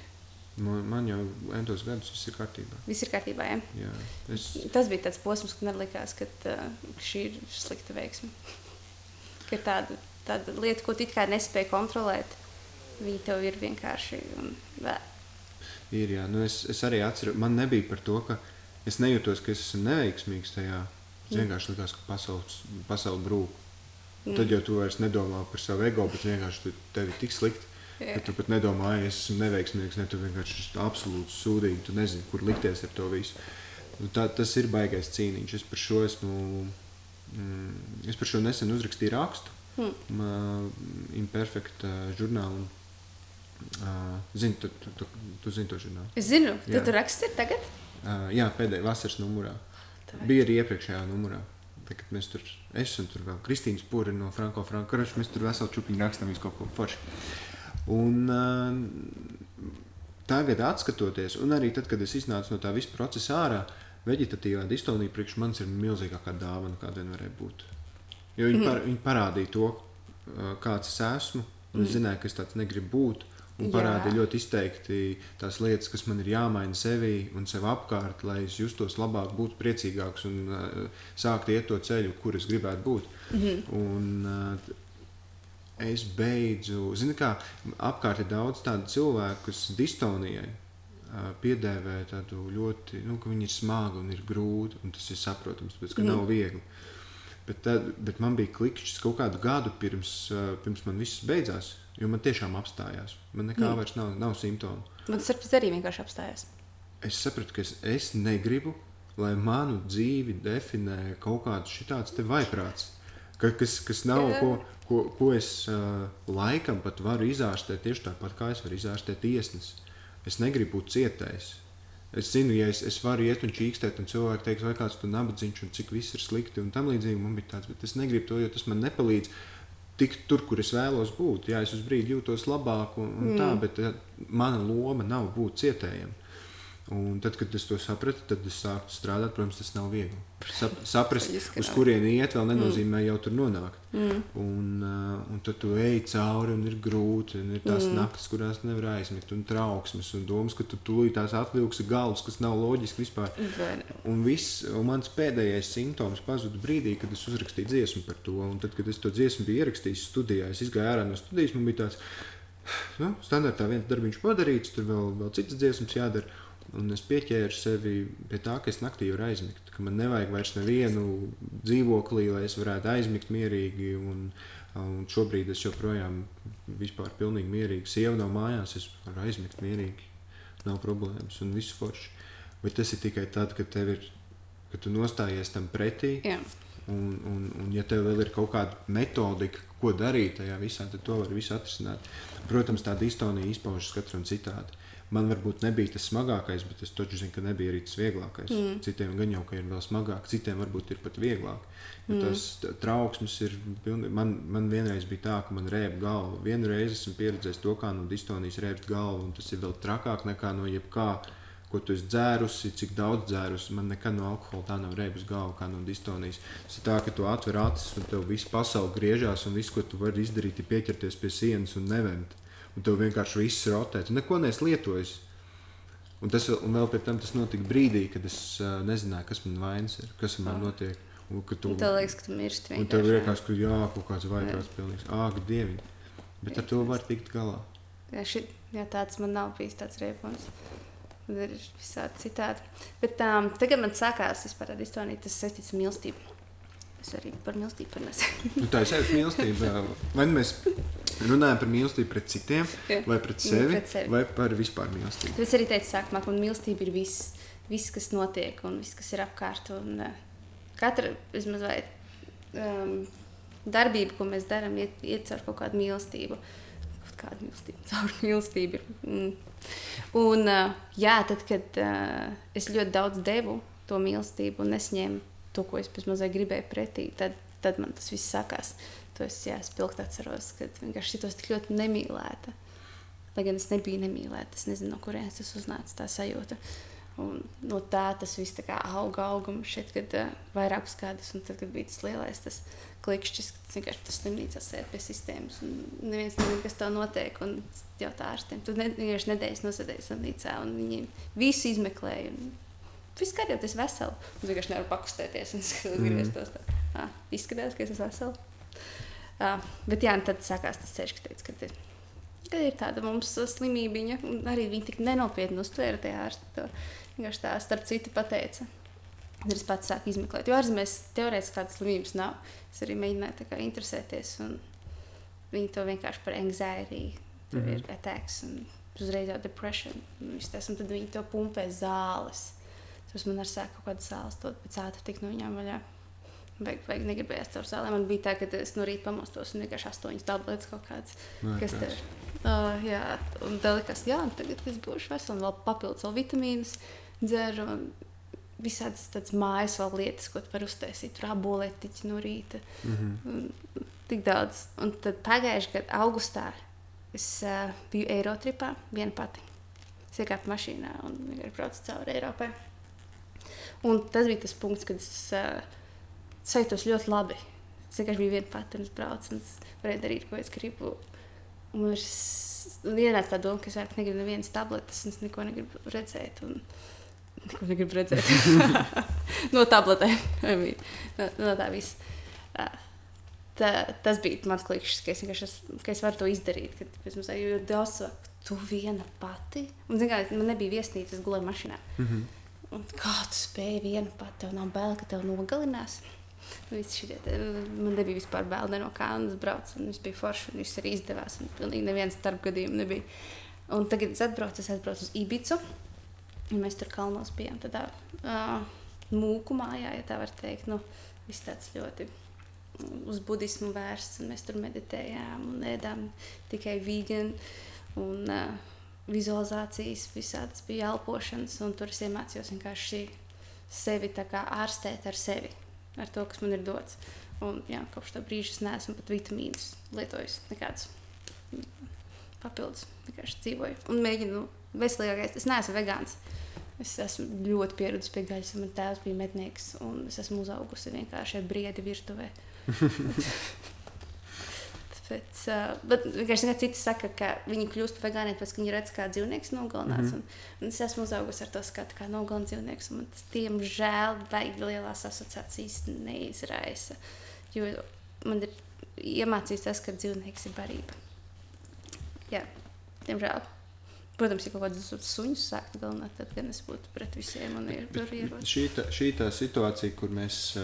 Man, man jau entos gadus viss ir kārtībā. Viss ir kārtībā, ja? Jā. Es... Tas bija tāds posms, kad man likās, ka uh, šī ir slikta veiksme. ka tāda, tāda lieta, ko tu it kā nespēji kontrolēt, viņa tev ir vienkārši un vēl. Ir, jā. Nu, es, es arī atceros, man nebija par to, ka es nejūtos, ka es esmu neveiksmīgs tajā Tas vienkārši likās, ka pasaules, pasaule brūk. Mm. Tad jau tu vairs nedomā par savu ego, bet vienkārši tu, tev ir tik slikti. Yeah. Tu pat nedomā, ka es esmu neveiksmīgs, ne tu vienkārši esi absolūti sūdīgi. Tu nezini, kur likties ar to visu. Nu, tā, tas ir baisais cīniņš. Es par šo esmu. Mm, es par šo nesen uzrakstīju rakstu. Mm. Uh, Imperfekta žurnālu. Uh, zini, tu, tu, tu, tu zini to žurnālu? Es zinu, tu tur raksti tagad? Uh, jā, pēdējā vasaras numurā. Bija arī iepriekšējā numurā. Tad, kad mēs tur esam, tur vēl Kristīnas Pūra no Franko Franko. Karač, mēs tur veselu čupiņu rakstām visu kaut ko foršu. Un uh, tagad, skatoties, un arī tad, kad es iznācu no tā visa procesa ārā, veģetatīvā distonija priekš manis ir milzīgākā dāvana, kāda vien varēja būt. Jo viņi, par, viņi parādīja to, kāds es esmu, un es zināju, ka es tāds negribu būt. Un parādīja ļoti izteikti tās lietas, kas man ir jāmaina sevī un sev apkārt, lai es justos labāk, būtu priecīgāks un uh, sāktu iet to ceļu, kur es gribētu būt. Mm -hmm. un, uh, es beidzu, zinu, kā apkārt ir daudz tādu cilvēku, kas distonijai uh, piedēvē tādu ļoti, nu, ka viņi ir smagi un ir grūti, un tas ir saprotams, bet ka mm. nav viegli. Bet, tad, bet man bija klikšķis kaut kādu gadu pirms, uh, pirms man viss beidzās. Jo man tiešām apstājās. Man nekā mm. vairs nav, nav simptomu. Man tas arī vienkārši apstājās. Es sapratu, ka es, es negribu, lai manu dzīvi definē kaut kāds šitāds te vaiprāts. Ka, kas, kas nav, ko, ko, ko es uh, laikam pat varu izārstēt tieši tāpat, kā es varu izārstēt tiesnesi. Es negribu būt cietējis. Es zinu, ja es, es varu iet un čīkstēt, un cilvēki teiks, vai kāds tur nabadzīgs, un cik viss ir slikti, un tam līdzīgi man bija tāds, bet es negribu to, jo tas man nepalīdz tikt tur, kur es vēlos būt. Jā, es uz brīdi jūtos labāk, un, un mm. tā, bet mana loma nav būt cietējam. Un tad, kad es to sapratu, tad es sāku strādāt. Protams, tas nav viegli. Sap, saprast, uz kurieni iet, vēl nenozīmē mm. jau tur nonākt. Mm. Un, uh, un tad tu ej cauri, un ir grūti. Un ir tās mm. naktas, kurās nevar aizmigt, un trauksmes, un domas, ka tu tūlīt tās atvilksi galvas, kas nav loģiski vispār. Un, viss, un mans pēdējais simptoms pazuda brīdī, kad es uzrakstīju dziesmu par to. Un tad, kad es to dziesmu biju ierakstījis studijā, es gāju ārā no studijas, man bija tāds. Nu, standartā viens darbiņš padarīts, tur vēl, vēl citas dziesmas jādara. Un es pieķēru sevi pie tā, ka es naktī varu aizmigt, ka man nevajag vairs nevienu dzīvoklī, lai es varētu aizmigt mierīgi. Un, un šobrīd es joprojām vispār pilnīgi mierīgi. Sieva nav mājās, es varu aizmigt mierīgi. Nav problēmas un viss forši. Bet tas ir tikai tad, kad tev ir, kad tu nostājies tam pretī. Jā. Un, un, un, ja tev vēl ir kaut kāda metodika, ko darīt tajā visā, tad to var visu atrisināt. Protams, tā distonija izpaužas katram citādi. Man varbūt nebija tas smagākais, bet es taču zinu, ka nebija arī tas vieglākais. Mm. Citiem gan jau ir vēl smagāk, citiem varbūt ir pat vieglāk. Mm. Tas trauksmes ir. Man, man vienreiz bija tā, ka man rēba galva. Vienu reizi esmu pieredzējis to, kā no distonijas rēbt galvu, un tas ir vēl trakāk nekā no jebkā. Ko tu esi dzērusi, cik daudz dzērusi. Man nekad no alkohola tā nav rēbus galva, kā no distonijas. Tas ir tā, ka tu atver acis, un tev viss pasaule griežās, un viss, ko tu vari izdarīt, ir pieķerties pie sienas un nevemt. Mm un tev vienkārši viss rotē. Tu neko neesi lietojis. Un, tas, un vēl pēc tam tas notika brīdī, kad es uh, nezināju, kas man vainas ir, kas man oh. notiek. Un, tu, un tev liekas, ka tu mirsti. Un tev liekas, ka jā, kaut kāds vajag pilnīgs. Āk, dievi. Bet ar to var tikt galā. Jā, šit, jā, tāds man nav bijis tāds riepums. Tad ir visādi citādi. Bet um, tagad man sākās vispār tāda iztvainība, tas saistīts ar mīlestību. Es arī par mīlestību parunāju. nu, tā ir mīlestība. Vai mēs runājam par mīlestību pret citiem, Jā. vai pret sevi, pret sevi, vai par vispār mīlestību? Tas arī teicu, sākumā, ka mīlestība ir viss, viss, kas notiek un viss, kas ir apkārt. Un, katra vismaz, vai, um, darbība, ko mēs darām, iet, iet caur kaut kādu mīlestību. Kaut kāda mīlestība, caur mīlestību. Mm. Un, uh, jā, tad, kad uh, es ļoti daudz devu to mīlestību un es ņēmu to, ko es mazliet gribēju pretī, tad, tad man tas viss sākās. To es spilgti atceros, kad vienkārši šitos tik ļoti nemīlēta. Lai gan es nebiju nemīlēta, es nezinu, no kurienes tas uznāca tā sajūta. Un no tā tas viss tā kā auga, auga šeit, kad uh, vairākus gadus, un tad, kad bija tas lielais tas klikšķis, ka tas vienkārši tas slimnīcā sēž pie sistēmas, un neviens nezina, kas tev notiek, un jautā ārstiem. Tu ne, vienkārši nedēļas nosēdēji slimnīcā, un viņi visu izmeklēja. Un, viss kārtībā, tas ir vesels. Es vienkārši nevaru pakustēties un skatīties mm. Tā. Izskatās, ka es esmu vesels. Uh, bet jā, tad sākās tas ceļš, ka, teica, ka, ir, ka ir tāda mums slimība, un arī viņi tik nenopietni uztvēra tie ārsti. To vienkārši tā starp citu pateica. Tad es pats sāku izmeklēt, jo ārzemēs teorētiski tādas slimības nav. Es arī mēģināju kā, interesēties, un viņi to vienkārši par anxiety, tur mm -hmm. ir attacks un uzreiz jau un tad viņi to pumpē zāles. Tas man ar sāku kaut kādas zāles, to pēc ātri tik no viņām vaļā. Vajag, vajag negribējās caur zālēm. Man bija tā, ka es no rīta pamostos un vienkārši astoņas tabletes kaut kādas. Nē, kas tev ir? Uh, jā, un tad likās, jā, un tagad es būšu vesels un vēl papildus vēl vitamīnus dzeru. Visādas tādas mājas vēl lietas, ko tu vari uztaisīt. Tur abolētiķi no rīta. Mm -hmm. Tik daudz. Un tad pagājušajā gadā, augustā, es uh, biju Eirotripā viena pati. Es iekāpu mašīnā un vienkārši braucu cauri Eiropai. Un tas bija tas punkts, kad es uh, sajūtos ļoti labi. Es vienkārši biju viena pati un es braucu un es varēju darīt, ko es gribu. Un man ienāca tā doma, ka es vairs negribu nevienas tabletes, un es neko negribu redzēt. Un... Neko negribu redzēt no tabletēm. no, no tā viss. Tā, tas bija mans klikšķis, ka es vienkārši ka es varu to izdarīt. Kad tam jau daudz cilvēku, tu viena pati. Un, zin, kā, man nebija viesnīca, es gulēju mašīnā. Mm -hmm. Un kā tu spēji vienu pat, tev nav bail, ka tev nogalinās. Šitie, man nebija vispār bail no kādas braukt, un viss bija forši, un viss arī izdevās. Un pilnīgi neviens starpgadījums nebija. Un tagad es atbraucu, es atbraucu uz Ibicu, un mēs tur kalnos bijām tādā uh, mūku mājā, ja tā var teikt. Nu, viss tāds ļoti uz budismu vērsts, un mēs tur meditējām un ēdām tikai vīganu. Un, uh, vizualizācijas, visādas bija elpošanas, un tur es iemācījos vienkārši sevi ārstēt ar sevi, ar to, kas man ir dots. Un, jā, kopš tā brīža es neesmu pat vitamīnus lietojis. Nekādus papildus. Vienkārši dzīvoju un mēģinu veselīgākais. Es neesmu vegāns. Es esmu ļoti pieredzējis pie gaļas. Man tēvs bija mednieks, un es esmu uzaugusi vienkārši briedi virtuvē. Bet, uh, bet vienkārši citi saka, ka viņi kļūst vegāni, pēc tam, kad viņi redz, kā dzīvnieks nogalināts. Mm -hmm. un, un es esmu uzaugusi ar to skatu, kā nogalināts dzīvnieks. Man tas, diemžēl, baigi lielās asociācijas neizraisa. Jo man ir iemācīts tas, ka dzīvnieks ir barība. Jā, diemžēl. Protams, ja kaut kādas suņus sāktu galināt, tad gan es būtu pret visiem un ir ieroči. Šī, šī tā situācija, kur mēs.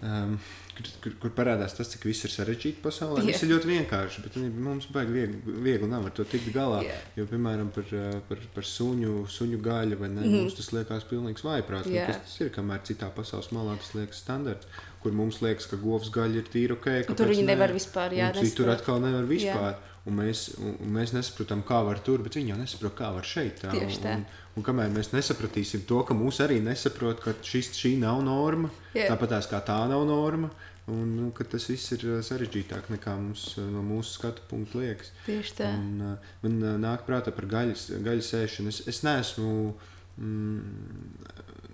Um, kur, kur, kur parādās tas, cik viss ir sarežģīti pasaulē. Yeah. Viss ir ļoti vienkārši, bet mums baigi viegli, viegli nav ar to tikt galā. Yeah. Jo, piemēram, par, par, par suņu, suņu gaļu vai ne, mm mums tas liekas pilnīgs vājprāts. Yeah. Kas tas ir, kamēr citā pasaules malā tas liekas standarts kur mums liekas, ka govs gaļa ir tīra ok. Tur viņi ne? nevar vispār. Jā, citur atkal nevar vispār. Jā. Un mēs, un mēs nesaprotam, kā var tur, bet viņi jau nesaprot, kā var šeit. Tā. Tieši tā. Un, un kamēr mēs nesapratīsim to, ka mūs arī nesaprot, ka šis, šī nav norma, Jā. tāpat kā tā nav norma, un nu, ka tas viss ir uh, sarežģītāk nekā mums uh, no mūsu skatu punkta liekas. Tieši tā. Un, uh, man nāk prātā par gaļas, gaļas ēšanu. Es, es neesmu, mm,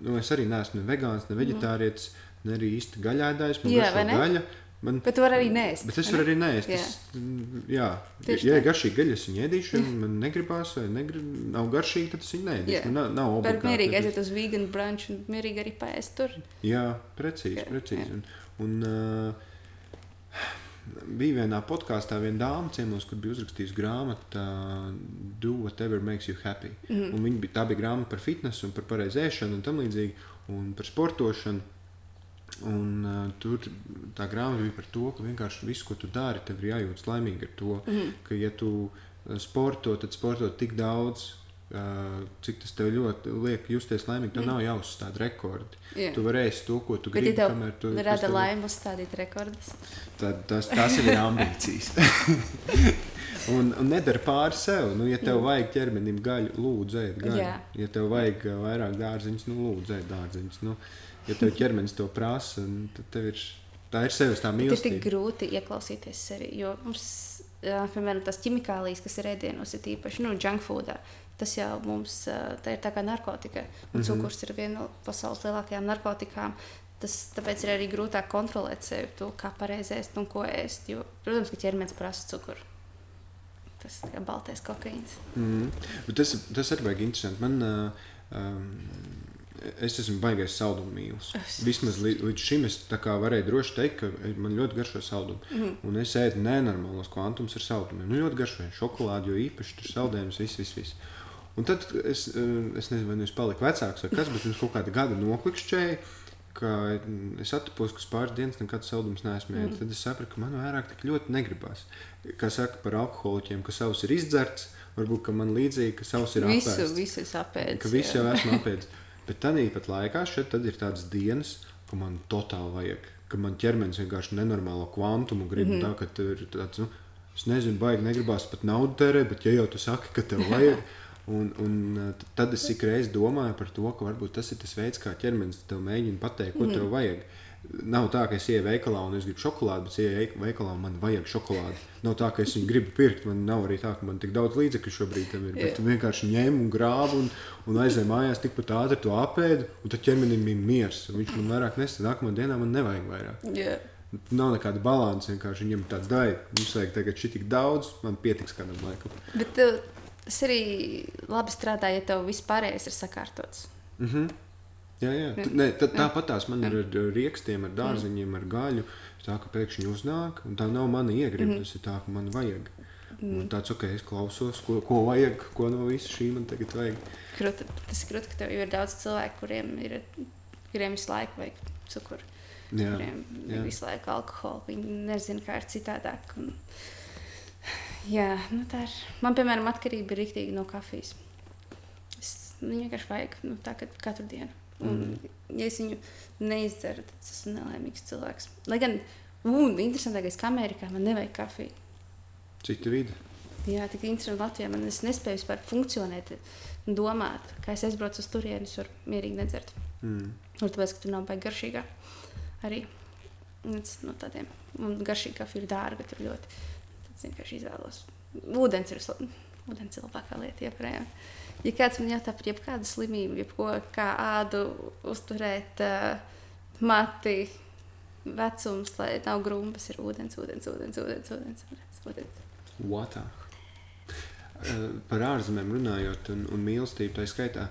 nu, es arī neesmu ne vegāns, ne veģetārietis. Ne arī īsti gaļādājs. Man jā, vai ne? Gaļa. Man, bet tu vari arī nēst. Bet es varu arī nēst. Jā, tas, jā. Tieši ja ir garšīgi gaļa, es viņu ēdīšu. Man negribās, vai negrib, nav garšīgi, tad es viņu nēdīšu. Man nav, obligāti. Var mierīgi aiziet uz vegan brunch un mierīgi arī paēst tur. Jā, precīzi, jā, precīzi. Jā. Un, un, uh, bija vienā podkāstā viena dāma ciemos, kur bija uzrakstījusi grāmatu uh, Do Whatever Makes You Happy. Mm. Un viņa bija, tā bija grāmata par fitnesu un par pareizēšanu un tam līdzīgi un par sportošanu. Un, uh, tur tā grāmata bija par to, ka vienkārši viss, ko tu dari, tev ir jājūtas laimīgi ar to. Mm -hmm. Ka, ja tu sporto, tad sporto tik daudz, uh, cik tas tev ļoti liek justies laimīgi. Tev mm. nav jāuzstāda rekordi. Yeah. Tu vari ēst to, ko tu Bet, gribi. Ja kamēr tu rada tev... laimi uzstādīt rekordus. Tad, tas, tas ir ambīcijas. un, un nedara pāri sev. Nu, ja tev mm. vajag ķermenim gaļu, lūdzu, ēd gaļu. Yeah. Ja tev vajag vairāk dārziņus, nu, lūdzu, ēd dārziņus. Nu, ja tev ķermenis to prasa, tad tev ir. Tā ir sevis tā mīlestība. Tas ir tik grūti ieklausīties sevi. Jo mums, jā, piemēram, tās ķimikālijas, kas ir ēdienos, ir īpaši nu, junk foodā, tas jau mums tā ir tā kā narkotika. Un mm -hmm. cukurs ir viena no pasaules lielākajām narkotikām. Tas, tāpēc ir arī grūtāk kontrolēt sevi, to, kā pareizi ēst un ko ēst. Jo, protams, ka ķermenis prasa cukuru. Tas ir baltais kokaīns. Mm -hmm. tas, tas arī ir interesanti. Man, uh, um, es esmu baigais saldumu mīlis. Vismaz līdz, līdz šim es varēju droši teikt, ka man ļoti garšo saldumu. Mm -hmm. Un es ēdu nenormālos kvantumus ar saldumiem. Nu, ļoti garšo šokolādi, jo īpaši tur saldējums, viss, viss. viss. Un tad es, eh, es nezinu, vai nu es paliku vecāks vai kas, bet pirms kaut kāda gada noklikšķēja. Es atceros, ka pāris dienas nekad saldumus neesmu ēdis. Mm. Tad es sapratu, ka man vairāk tik ļoti negribas. Kā saka par alkoholiķiem, ka savs ir izdzerts, varbūt man līdzīgi, ka savs ir apēsts. Visu, visu es apēdu. Ka visu jau esmu apēdis. Bet tāpat laikā šeit ir tādas dienas, ka man totāli vajag, ka man ķermenis vienkārši nenormālo kvantumu grib. Mm -hmm. tā, ka tur ir tāds, nu, es nezinu, baigi negribās pat naudu tērēt, bet ja jau tu saki, ka tev vajag. Un, un tad es ik reizi domāju par to, ka varbūt tas ir tas veids, kā ķermenis tev mēģina pateikt, ko mm. tev vajag. Mm. Nav tā, ka es ieju veikalā un es gribu šokolādi, bet es ieju veikalā un man vajag šokolādi. Nav tā, ka es viņu gribu pirkt. Man nav arī tā, ka man tik daudz līdzekļu šobrīd ir. Bet tu vienkārši ņem un grābi un, un aizej mājās tikpat ātri to apēdi, un tad ķermenim ir miers. Viņš man vairāk nesaka, nākamā dienā man nevajag vairāk. Yeah. Nav nekāda līnija. Vienkārši viņam tāds daļa. Mums vajag tagad šī tik daudz, man pietiks kādam laikam. Bet tev, tas arī labi strādā, ja tev viss pārējais ir sakārtots. Mm -hmm. Jā, jā. T ne, tā, tāpat tās man ir ar rīkstiem, ar dārziņiem, ar gaļu. Tā kā pēkšņi uznāk, un tā nav mana iegriba. Mm. Tas ir tā, ka man vajag. Mm. Un tāds, ok, es klausos, ko, ko vajag, ko no visa šī man tagad vajag. Krut, tas ir grūti, ka tev ir daudz cilvēku, kuriem ir kuriem visu laiku vajag cukuru. Jā, kuriem jā. visu laiku alkohola. Viņi nezina, kā ir citādāk. Un, jā, nu tā ir. Man, piemēram, atkarība ir rīktīgi no kafijas. Es, viņu vienkārši vajag nu, tā, katru dienu. Un, mm. Ja es viņu neizdaru, tad es esmu nelaimīgs cilvēks. Lai gan, un interesantākais, ka Amerikā man nevajag kafiju. Cita vide. Jā, tik interesanti Latvijā. Man es nespēju vispār funkcionēt, domāt, kā es aizbraucu uz turieni, es varu mierīgi nedzert. Mm. Un tāpēc, ka tur nav baigi garšīgā. Arī viens no tādiem. Un garšīga kafija ir dārga, tur ļoti. Tad vienkārši izvēlos. Ūdens ir, ūdens ir labākā lieta iepriekš. Ja kāds man jautā par jebkādu slimību, jebko, kā ādu uzturēt, uh, mati, vecums, lai nav grumbas, ir ūdens, ūdens, ūdens, ūdens, ūdens, ūdens, ūdens. Water. Uh, par ārzemēm runājot, un, un mīlestību tā skaitā,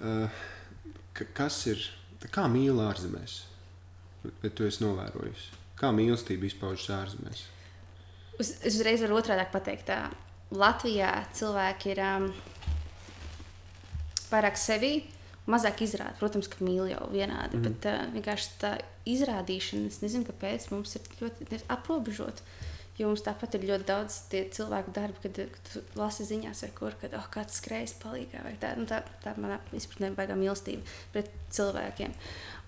uh, kas ir, kā mīl ārzemēs? Bet tu esi novērojis, kā mīlestība izpaužas ārzemēs? Uz, es uzreiz varu otrādi pateikt, tā Latvijā cilvēki ir um, vairāk sevi, mazāk izrāda. Protams, ka mīl jau vienādi, mm. bet uh, vienkārši tā izrādīšana, es nezinu, kāpēc mums ir ļoti aprobežota. Jo mums tāpat ir ļoti daudz cilvēku darbu, kad, kad lasi ziņās, vai kur, kad oh, kāds skrējas palīgā. Tā, nu, tā, tā manā izpratnē ir baigā mīlestība pret cilvēkiem.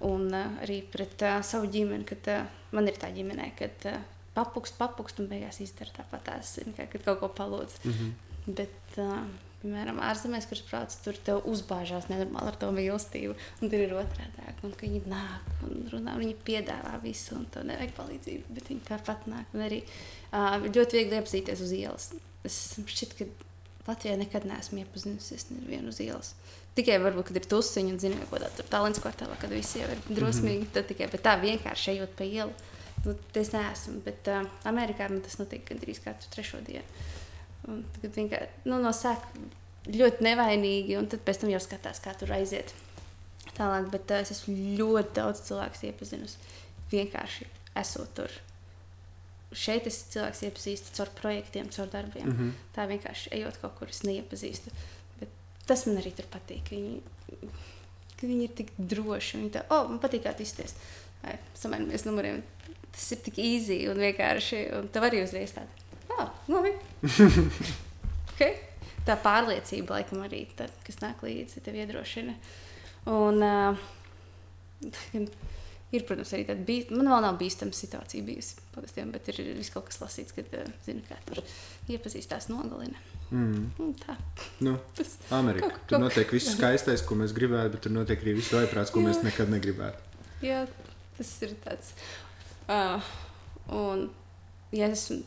Un uh, arī pret uh, savu ģimeni, kad uh, man ir tā ģimene, kad uh, papukst, papukst un beigās izdara tāpat tās, kā, kad kaut ko palūdz. Mm -hmm. Bet, uh, piemēram, ārzemēs, kurš prāts tur te uzbāžās nenormāli ar to mīlestību, un tur ir otrādi. Viņi nāk un runā, viņi piedāvā visu, un to nevajag palīdzību, bet viņi tāpat nāk. Un arī Uh, ļoti viegli iepazīties uz ielas. Es šķiet, ka Latvijā nekad neesmu iepazinusies nevienu uz ielas. Tikai varbūt, kad ir tusiņi un zinu, ko tādu talants kvartālā, kad visi jau ir drosmīgi. Mm -hmm. Tad tikai tā vienkārši ejot pa ielu. Nu, es neesmu, bet uh, Amerikā man tas notiek gandrīz katru trešo dienu. Un tagad vienkārši nu, no sākuma ļoti nevainīgi, un tad pēc tam jau skatās, kā tur aiziet tālāk. Bet uh, es esmu ļoti daudz cilvēku iepazinusi vienkārši esot tur šeit es cilvēks iepazīstu caur projektiem, caur darbiem. Mm -hmm. Tā vienkārši ejot kaut kur, es neiepazīstu. Bet tas man arī tur patīk. Viņi, ka viņi ir tik droši. Viņi tā, oh, man patīk. Vai samainamies numuriem. Tas ir tik easy un vienkārši. Un tev arī uzreiz tāda, ah, labi. okay. Tā pārliecība, laikam, arī tad, kas nāk līdzi, tev iedrošina. Un, uh, Ir, protams, arī tāda bīstama. Man vēl nav bīstama situācija bijusi, paldies, bet ir viss kaut kas lasīts, kad uh, zinu, kā tur iepazīstās nogalina. Mm. Un tā. Nu, Tas Amerika. Kaut, tur notiek viss skaistais, ko mēs gribētu, bet tur notiek arī viss vaiprāts, ko jā. mēs nekad negribētu. Jā, tas ir tāds. Uh, un, ja esmu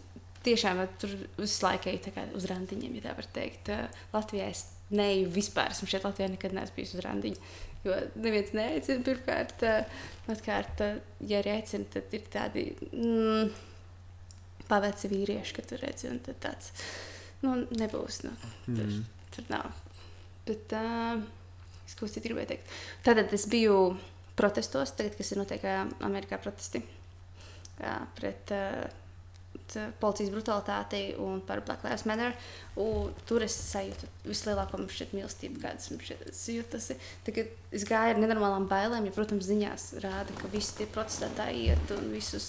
tiešām tur visu laiku eju uz randiņiem, ja tā var teikt. Uh, Latvijā es neju vispār. Esmu šeit Latvijā nekad neesmu bijis uz randiņu. Jo neviens neaicina. Pirmkārt, otrkārt, ja arī aicina, tad ir tādi mm, paveci vīrieši, ka tur redzi, un tāds nu, nebūs. Nu, tur, mm. tur nav. Bet, uh, es ko citu gribēju teikt. Tātad es biju protestos, tagad, kas ir notiek Amerikā protesti jā, pret uh, policijas brutalitāti un par Black Lives Matter. Un tur es sajūtu vislielāko mīlestību, kādas es jūtu. Tagad es gāju ar nenormālām bailēm, jo, protams, ziņās rāda, ka visi tie protestētāji iet un visus,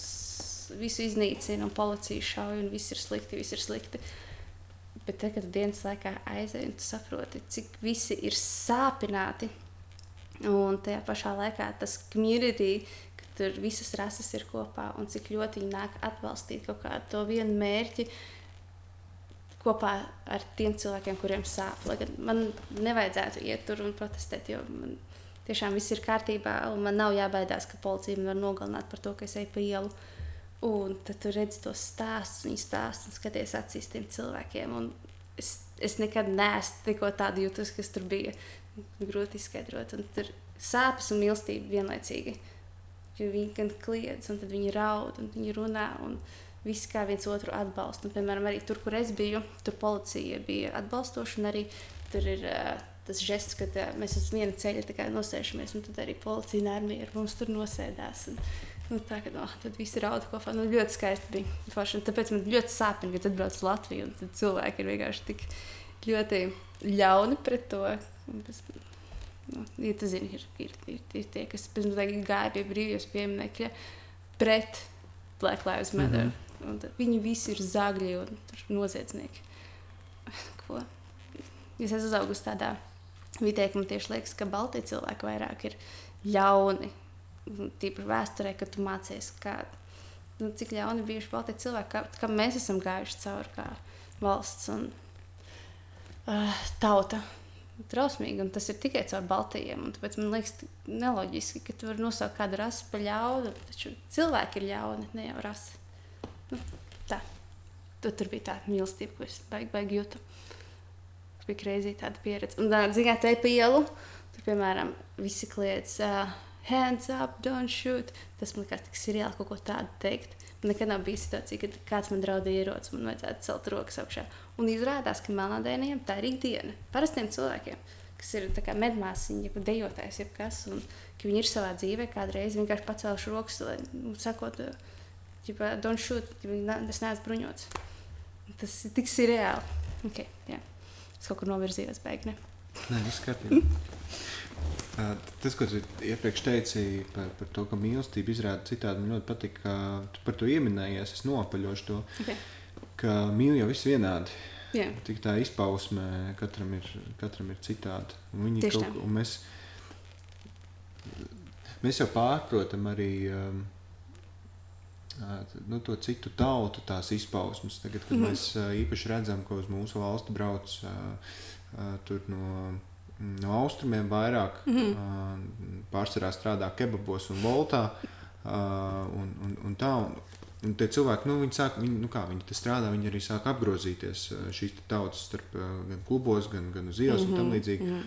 visu iznīcina, un policija šauj, un viss ir slikti, viss ir slikti. Bet tagad, dienas laikā aizēju, tu saproti, cik visi ir sāpināti. Un tajā pašā laikā tas community tur visas rases ir kopā un cik ļoti viņi nāk atbalstīt kaut kādu to vienu mērķi kopā ar tiem cilvēkiem, kuriem sāp. Lai gan man nevajadzētu iet tur un protestēt, jo man tiešām viss ir kārtībā un man nav jābaidās, ka policija man var nogalināt par to, ka es eju pa ielu. Un tad tu redzi tos stāstus, viņi stāsta un skaties acīs tiem cilvēkiem. Un es, es nekad neesmu tikko tādu jūtus, kas tur bija grūti izskaidrot. Un tur sāpes un mīlestība vienlaicīgi. Jo viņi gan kliedz, un tad viņi raud, un viņi runā. Un Visi kā viens otru atbalsta. Un, piemēram, arī tur, kur es biju, tur policija bija atbalstoša. Arī tur ir uh, tas žests, ka uh, mēs uz viena ceļa nosēžamies, un tad arī policija nērmīgi ar mums tur nosēdās. Un, nu, tā kā oh, tad viss ir auto kopā. Nu, ļoti skaisti bija. Forši. Un tāpēc man ļoti sāpina, kad atbrauc uz Latviju. Tad cilvēki ir vienkārši tik ļoti ļauni pret to. Un, tas, Nu, ja tu zini, ir, ir, ir, ir tie, kas pirms tam gāja pie brīvības pieminiekļa pret Black Lives Matter. Mm -hmm. Un viņi visi ir zagļi un noziedznieki. Ko? Es esmu uzaugusi tādā vidē, ka man tieši liekas, ka Baltijas cilvēki vairāk ir ļauni. Tīpaši vēsturē, kad tu mācies, kā, nu, cik ļauni bijuši Baltijas cilvēki, kā, kā mēs esam gājuši cauri. Kā, valsts un uh, tauta. Trausmīgi, un tas ir tikai caur Baltijiem. Tāpēc man liekas, neloģiski, ka tu vari nosaukt kādu rasi par ļaunu. Taču cilvēki ir ļauni, ne jau rasi. Nu, tā. Tur, tur bija tāda mīlestība, ko es baigi, baigi jūtu. Tas bija krēsī tāda pieredze. Un, zināt, te pa ielu, tur, piemēram, visi kliedz uh, hands up, don't shoot. Tas man liekas, tik seriāli kaut ko tādu teikt. Nekad nav bijis situācija, kad kāds man draudīja ierocis, man vajadzētu celt rokas augšā. Un izrādās, ka melnādēniem tā ir ikdiena. Parastiem cilvēkiem, kas ir medmāsiņi, jeb dejotājs, jeb kas, un ka viņi ir savā dzīvē kādreiz vienkārši pacēluši rokas, lai, nu, sakot, ģipa, don't shoot, ģipa, es neesmu bruņots. Tas ir tik reāli. Okay, jā. es kaut kur novirzījos, beigās. Nē, viss kārtībā. Tas, ko tu iepriekš teici par, par to, ka mīlestība izrāda citādi, man ļoti patīk, ka tu par to ieminējies. Es nopaļošu to, okay. ka mīl jau viss vienādi. Yeah. Tik tā izpausme katram ir, katram ir citāda. Un viņi Tieši kaut ko mēs, mēs jau pārprotam arī. Um, nu, to citu tautu tās izpausmes. Tagad, kad mm mēs īpaši redzam, ka uz mūsu valsti brauc uh, uh, no no austrumiem vairāk. Mm -hmm. Pārsvarā strādā kebabos un voltā. Un, un, un tā, un, un tie cilvēki, nu, viņi, sāk, viņi, nu kā, viņi strādā, viņi arī sāk apgrozīties šīs tautas starp gan klubos, gan, gan uz ielas mm -hmm. un tam mhm, līdzīgi. Mm -hmm.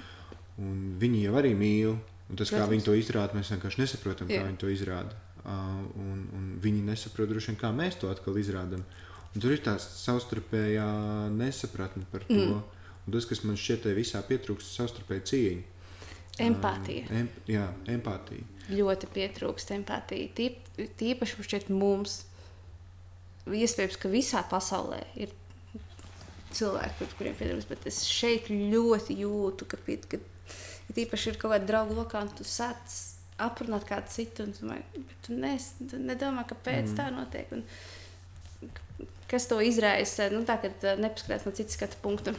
Un viņi jau arī mīl. Un tas, Protams. kā viņi to izrāda, mēs vienkārši nesaprotam, Jā. kā viņi to izrāda. Uh, un, un viņi nesaprot, droši vien, kā mēs to atkal izrādām. Tur ir tā savstarpējā nesapratne par to. Mm. Tas, kas man šķiet, visā pietrūkst, ir savstarpēji cieņa. Empātija. Um, em, jā, empātija. Ļoti pietrūkst empātija. Tīp, tīpaši šķiet, mums, iespējams, ka visā pasaulē ir cilvēki, kuriem pietrūkst, bet es šeit ļoti jūtu, ka, ka, ka tīpaši ir kaut kāda draugu lokā, un tu sāc aprunāt kādu citu, un tu, tu, nes, tu nedomā, kāpēc mm. tā notiek. Un, kas to izraisa? Nu, tā, kad nepaskatās no citas skatu punkta.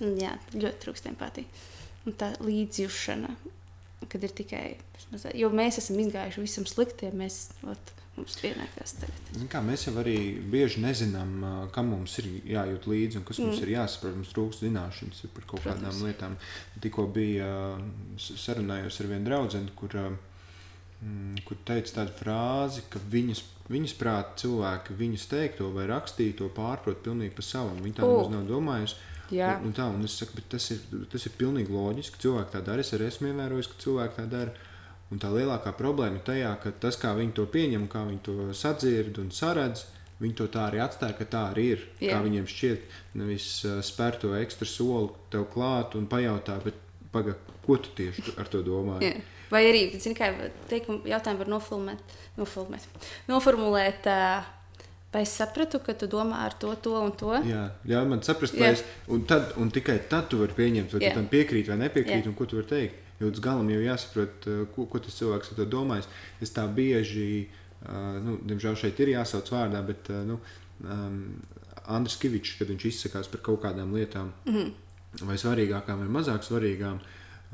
Jā, ļoti trūkst empātija. Un tā līdzjūšana, kad ir tikai. Jo mēs esam izgājuši visam sliktiem, mēs ot, mums pienākās tagad. Kā, mēs jau arī bieži nezinām, kam mums ir jājūt līdzi un kas mm. mums ir jāsaprot. Mums trūkst zināšanas par kaut Protams. kādām lietām. Tikko bija sarunājos ar vienu draugu, kur, mm, kur teica tādu frāzi, ka viņas, viņas prāta cilvēki viņas teikto vai rakstīto pārprot pilnīgi pa savam. Viņi tā nemaz nav domājusi. Jā. Un, un tā, un es saku, tas ir, tas ir pilnīgi loģiski. Cilvēki tā dara. Es arī esmu ievērojis, ka cilvēki tā dara. Un tā lielākā problēma ir tajā, ka tas, kā viņi to pieņem, kā viņi to sadzird un saredz, viņi to tā arī atstāja, ka tā arī ir. Jā. Kā viņiem šķiet, nevis uh, spēr to ekstra soli tev klāt un pajautā, paga, ko tu tieši ar to domā. Jā. Vai arī, zini, kā teikumu, jautājumu var nofilmēt, nofilmēt, noformulēt. Uh, Vai es sapratu, ka tu domā ar to, to un to? Jā, ļauj man saprast, vai es. Un, tad, un tikai tad tu vari pieņemt, vai Jā. tu tam piekrīti vai nepiekrīti, un ko tu vari teikt. Jo līdz galam jau jāsaprot, uh, ko, ko tas cilvēks ar to domājis. Es tā bieži, uh, nu, diemžēl šeit ir jāsauc vārdā, bet uh, nu, um, Andris Kavičs, kad viņš izsakās par kaut kādām lietām, mm -hmm. vai svarīgākām, vai mazāk svarīgām.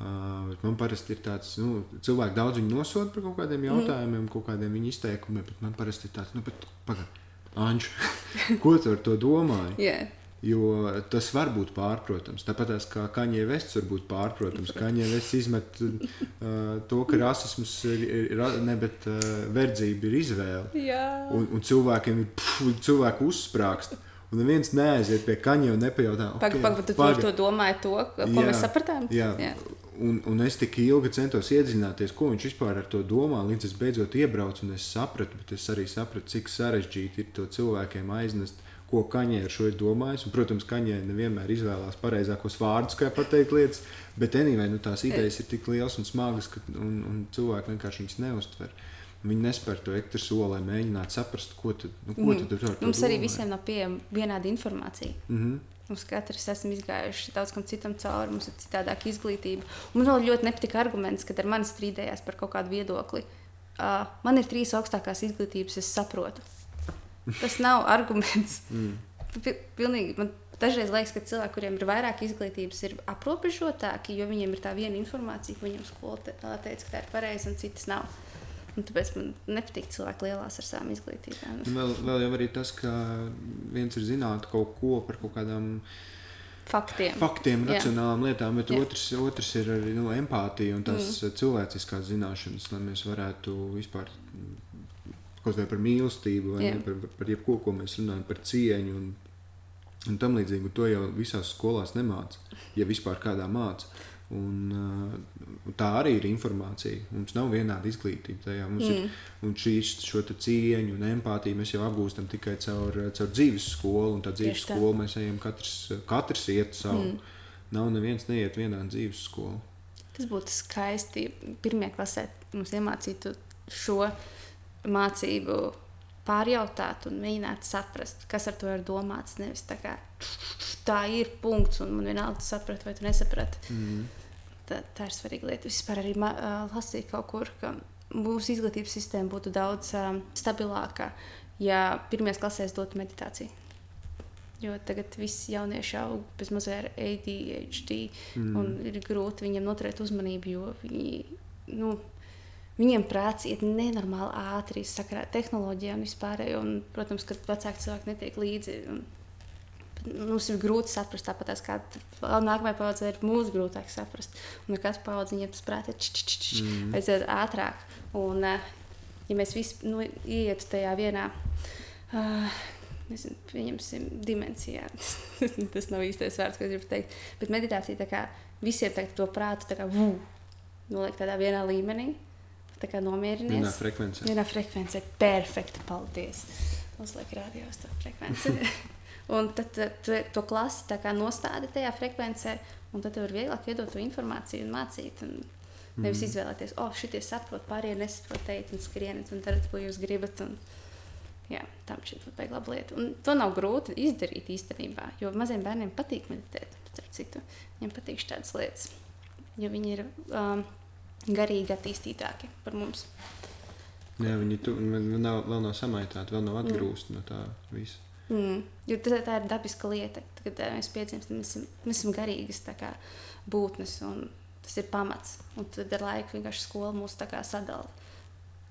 Uh, man parasti ir tāds, nu, cilvēki daudz viņu nosoda par kaut kādiem mhm. jautājumiem, mm -hmm. kaut kādiem viņa izteikumiem, bet man parasti ir tāds, nu, pagaidi Anģis, ko tu ar to domāji? yeah. Jo tas var būt pārprotams. Tāpat kā Kaņē Vests var būt pārprotams. Kaņē Vests izmet uh, to, ka rasisms ir, ir ne, bet uh, verdzība ir izvēle. Yeah. Un, un cilvēkiem ir pff, cilvēku uzsprāgst. Un neviens neaiziet pie kaņa un nepajautā, okay, pagaidi, tu par to domāji, to, ko jā, mēs sapratām. Jā. Jā. Un, un es tik ilgi centos iedziļināties, ko viņš vispār ar to domā. Līdz es beidzot iebraucu un es sapratu, bet es arī sapratu, cik sarežģīti ir to cilvēkiem aiznest, ko kaņē ar šo ir domājis. Un, protams, kaņē nevienmēr izvēlās pareizākos vārdus, kā pateikt lietas, bet anyway, nu, tās idejas ir tik liels un smagas, ka un, un cilvēki vienkārši viņas neustver. Viņi nespēr to ektu soli, lai mēģinātu saprast, ko tad, nu, ko mm. tad ar to Mums arī visiem nav pieejama vienāda informācija. Mm -hmm. Mums katrs esam izgājuši daudz kam citam cauri, mums ir citādāka izglītība. Un man ļoti nepatika arguments, kad ar mani strīdējās par kaut kādu viedokli. Uh, man ir trīs augstākās izglītības, es saprotu. Tas nav arguments. Mm. Pilnīgi, man dažreiz liekas, ka cilvēki, kuriem ir vairāk izglītības, ir aprobežotāki, jo viņiem ir tā viena informācija, ko viņiem skolotājs teica, ka tā ir pareiza, un citas nav. Un tāpēc man nepatīk cilvēki lielās ar savām izglītībām. Vēl, vēl jau arī tas, ka viens ir zināt kaut ko par kaut kādām faktiem, faktiem Jā. racionālām lietām, bet Jā. otrs, otrs ir arī nu, empātija un tās mm. cilvēciskās zināšanas, lai mēs varētu vispār kaut vai par mīlestību, vai Jā. ne, par, par jebko, ko mēs runājam, par cieņu un, un tam līdzīgi. To jau visās skolās nemāca, ja vispār kādā māca. Un, uh, tā arī ir informācija. Mums nav vienāda izglītība tajā. Mums mm. ir, šīs, šo cieņu un empātiju mēs jau apgūstam tikai caur, caur dzīves skolu. Un tā dzīves tā. skolu mēs ejam katrs, katrs iet savu. Mm. Nav neviens neiet vienā dzīves skolu. Tas būtu skaisti. Pirmajā klasē mums iemācītu šo mācību pārjautāt un mēģināt saprast, kas ar to ir domāts. Nevis tā kā tā ir punkts, un man vienalga saprast, vai tu nesaprati. Mm. Tā, tā ir svarīga lieta. Vispār arī ma- ā, lasīju kaut kur, ka mūsu izglītības sistēma būtu daudz um, stabilāka, ja pirmajās klasēs dotu meditāciju. Jo tagad visi jaunieši aug bez mazā ar ADHD, mm. un ir grūti viņiem noturēt uzmanību, jo viņi, nu, viņiem prāts iet nenormāli ātri sakarā ar tehnoloģijām vispārējo. Un, protams, ka vecāki cilvēki netiek līdzi. Un, Mums ir grūti saprast, tāpat kā nākamajai paudzei ir mūsu grūtāk saprast. Un katru paudzi viņiem prātā Mm. aiziet ātrāk. Un, eh, ja mēs visi nu, ietu tajā vienā, uh, nezinu, pieņemsim, dimensijā, tas nav īstais vārds, ko es gribu teikt, bet meditācija tā kā visiem tagad to prātu tā kā vū, noliek tādā vienā līmenī, tā kā nomierinies. Vienā frekvencē. Vienā frekvencē, perfekti, paldies. Uzliek rādījos to frekvenci. un tad tu to klasi tā kā nostādi tajā frekvencē, un tad tev ir vieglāk iedot to informāciju un mācīt. Un nevis mm. izvēlēties, o, oh, šitie saprot, pārējie nesaprot, ejiet un skrieniet un dariet, ko jūs gribat. Un, jā, tam šī ir laba lieta. Un to nav grūti izdarīt īstenībā, jo maziem bērniem patīk meditēt. Starp citu, viņiem patīk šādas lietas, jo viņi ir um, garīgi attīstītāki par mums. Jā, viņi tu, vēl nav, vēl nav samaitāti, vēl nav atgrūsti mm. no tā visa. Mm. Jo tā, tā ir dabiska lieta. Kad uh, mēs piedzimstam, mēs esam, mēs esam garīgas kā, būtnes, un tas ir pamats. Un tad ar laiku vienkārši skola mūs sadala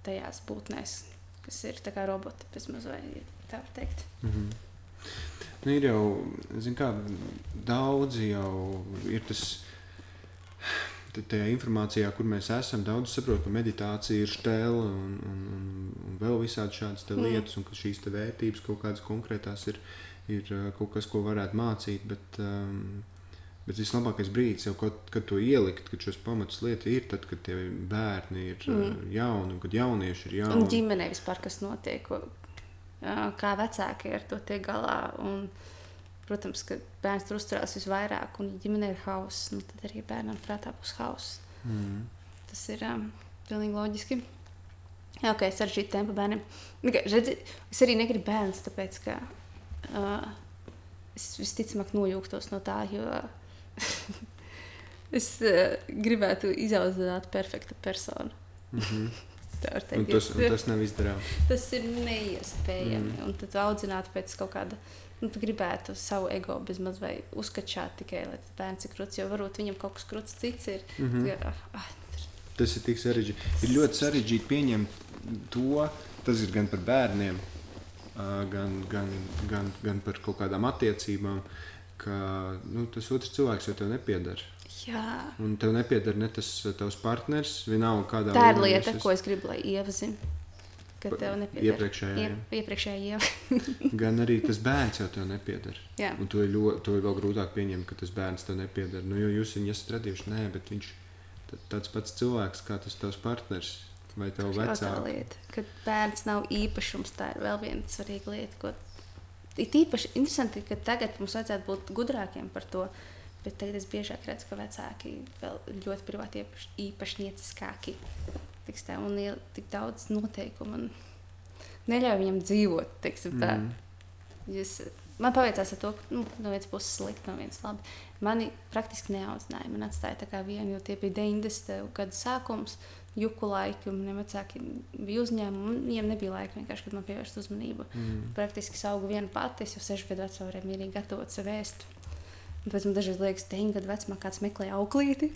tajās būtnēs, kas ir kā roboti, bez mazliet, ja tā var teikt. Mm -hmm. nu, ir jau, zin kā, daudzi jau ir tas. Tajā informācijā, kur mēs esam, daudz saprot, ka meditācija ir stēle un, un, un, un vēl visādi šādas Mm. lietas, un ka šīs vērtības kaut kādas konkrētās ir, ir uh, kaut kas, ko varētu mācīt. Bet, um, bet vislabākais brīdis, jau, kad, kad to ielikt, kad šos pamatus lietas ir, tad, kad tie bērni ir mm. Mm. jauni, un kad jaunieši ir Un jauni. ģimenē vispār kas notiek, ā, kā vecāki ar to tiek galā. Un, protams, ka bērns tur uzturās visvairāk, un ja ģimenē ir hauss, nu, tad arī bērnam prātā būs hauss. Mm. Tas ir um, pilnīgi loģiski. Jā, ok, sarežģīti tempi bērniem. Redzi, es arī negribu bērnus, tāpēc ka uh, es visticamāk nojūgtos no tā, jo es uh, gribētu izaudzināt perfektu personu. Mm -hmm. Teikt, tas, tas nav izdarāms. tas ir neiespējami. Mm. Un tad audzināt pēc kaut kāda. Nu, tu gribētu savu ego bezmaz vai uzskačāt tikai, lai tas bērns ir krūts, jo varbūt viņam kaut kas krūts cits ir. Mm -hmm. Ja, ah, Tas ir tik sarežģīti. Ir ļoti sarežģīti pieņemt to, tas ir gan par bērniem, gan, gan, gan, gan par kaut kādām attiecībām, ka nu, tas otrs cilvēks jau tev nepiedara. jā, Un tev nepiedara ne tas tavs partners, vienalga kādā tā ir lieta, es ko es gribu, lai iepazina. Ka tev nepieder. iepriekšējā, Ie, jā. iepriekšējā ieva. Gan arī tas bērns jau tev nepiedara. Jā. Un to ir, ļoti, to ir vēl grūtāk pieņemt, ka tas bērns tev nepiedara. Nu, jo jūs viņu esat radījuši, nē, bet viņš ir tāds pats cilvēks kā tas tavs partners vai Tā ir tā vecāks. lieta, ka bērns nav īpašums. Tā ir vēl viena svarīga lieta. Ko... Ir īpaši interesanti, ka tagad mums vajadzētu būt gudrākiem par to. Bet tagad es biežāk redzu, ka vecāki vēl ļoti privāti īpaš, īpašnieciskāki. Tiks tā, un ir tik daudz noteikumu neļauj viņam dzīvot. teiksim tā. Mm. Jūs, man paveicās ar to, ka nu, no vienas puses slikti, no vienas labi. Mani praktiski neaudzināja. Man atstāja tā kā vienu, jo tie bija 90. gadu sākums, juku laiki, un maniem vecākiem bija uzņēmumi. Viņiem nebija laika vienkārši, kad man pievērst uzmanību. Mm. Praktiski es augu viena pati, es jau sešu gadu vecumā varēju mierīgi gatavot sev ēst. Un pēc tam dažreiz liekas, ka 9 gadu vecumā kāds meklē auklīti.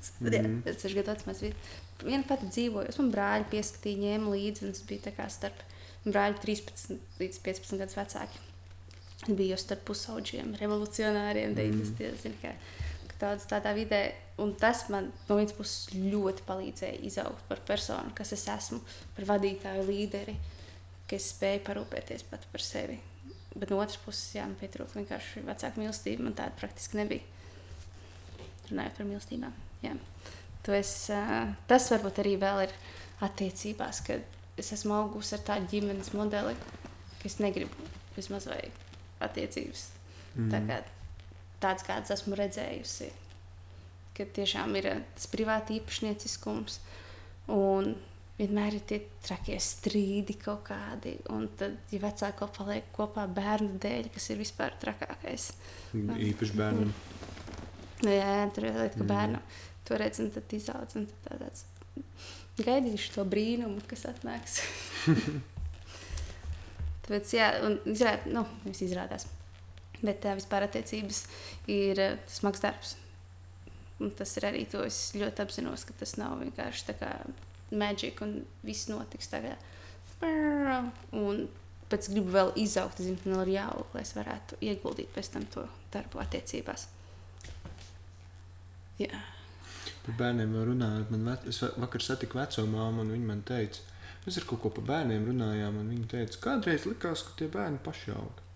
Tas Tad, jā, tad sešu gadu vecumā bija viena pati dzīvojusi. Man brāļi pieskatīja, ņēma līdzi, un tas bija tā kā starp brāļi 13 līdz 15 gadus vecāki. Bija jau starp pusauģiem, revolucionāriem, mm. 90. gadsimta daudz tādā vidē. Un tas man no vienas puses ļoti palīdzēja izaugt par personu, kas es esmu, par vadītāju, līderi, ka es spēju parūpēties pat par sevi. Bet no otras puses, jā, man pietrūka vienkārši vecāka mīlestība. Man tāda praktiski nebija. Runājot par mīlestībām. Jā. Tu es, tas varbūt arī vēl ir attiecībās, kad es esmu augusi ar tādu ģimenes modeli, ka es negribu vismaz vai attiecības. Mm. Tā kā tāds, kāds esmu redzējusi. Kad tiešām ir tas privāti īpašnieciskums un vienmēr ir tie trakie strīdi kaut kādi. Un tad, ja vecāki paliek kopā bērnu dēļ, kas ir vispār trakākais. Īpaši bērnam. Jā, tur ir lieta, ka mm. To redz un tad izaudz. Un tad tāds gaidīšu to brīnumu, kas atnāks. Tāpēc, jā, un izrād, nu, izrādās Bet uh, vispār attiecības ir uh, smags darbs. Un tas ir arī to es ļoti apzinos, ka tas nav vienkārši tā kā maģika un viss notiks tagad. Un pēc tam gribu vēl izaugt, zinu, man ir jāaug, lai es varētu ieguldīt pēc tam to darbu attiecībās. Jā. Par bērniem runājot, man vec, es vakar satiku veco māmu, un viņa man teica, mēs ar kaut ko par bērniem runājām, un viņa teica, kādreiz likās, ka tie bērni paši aug.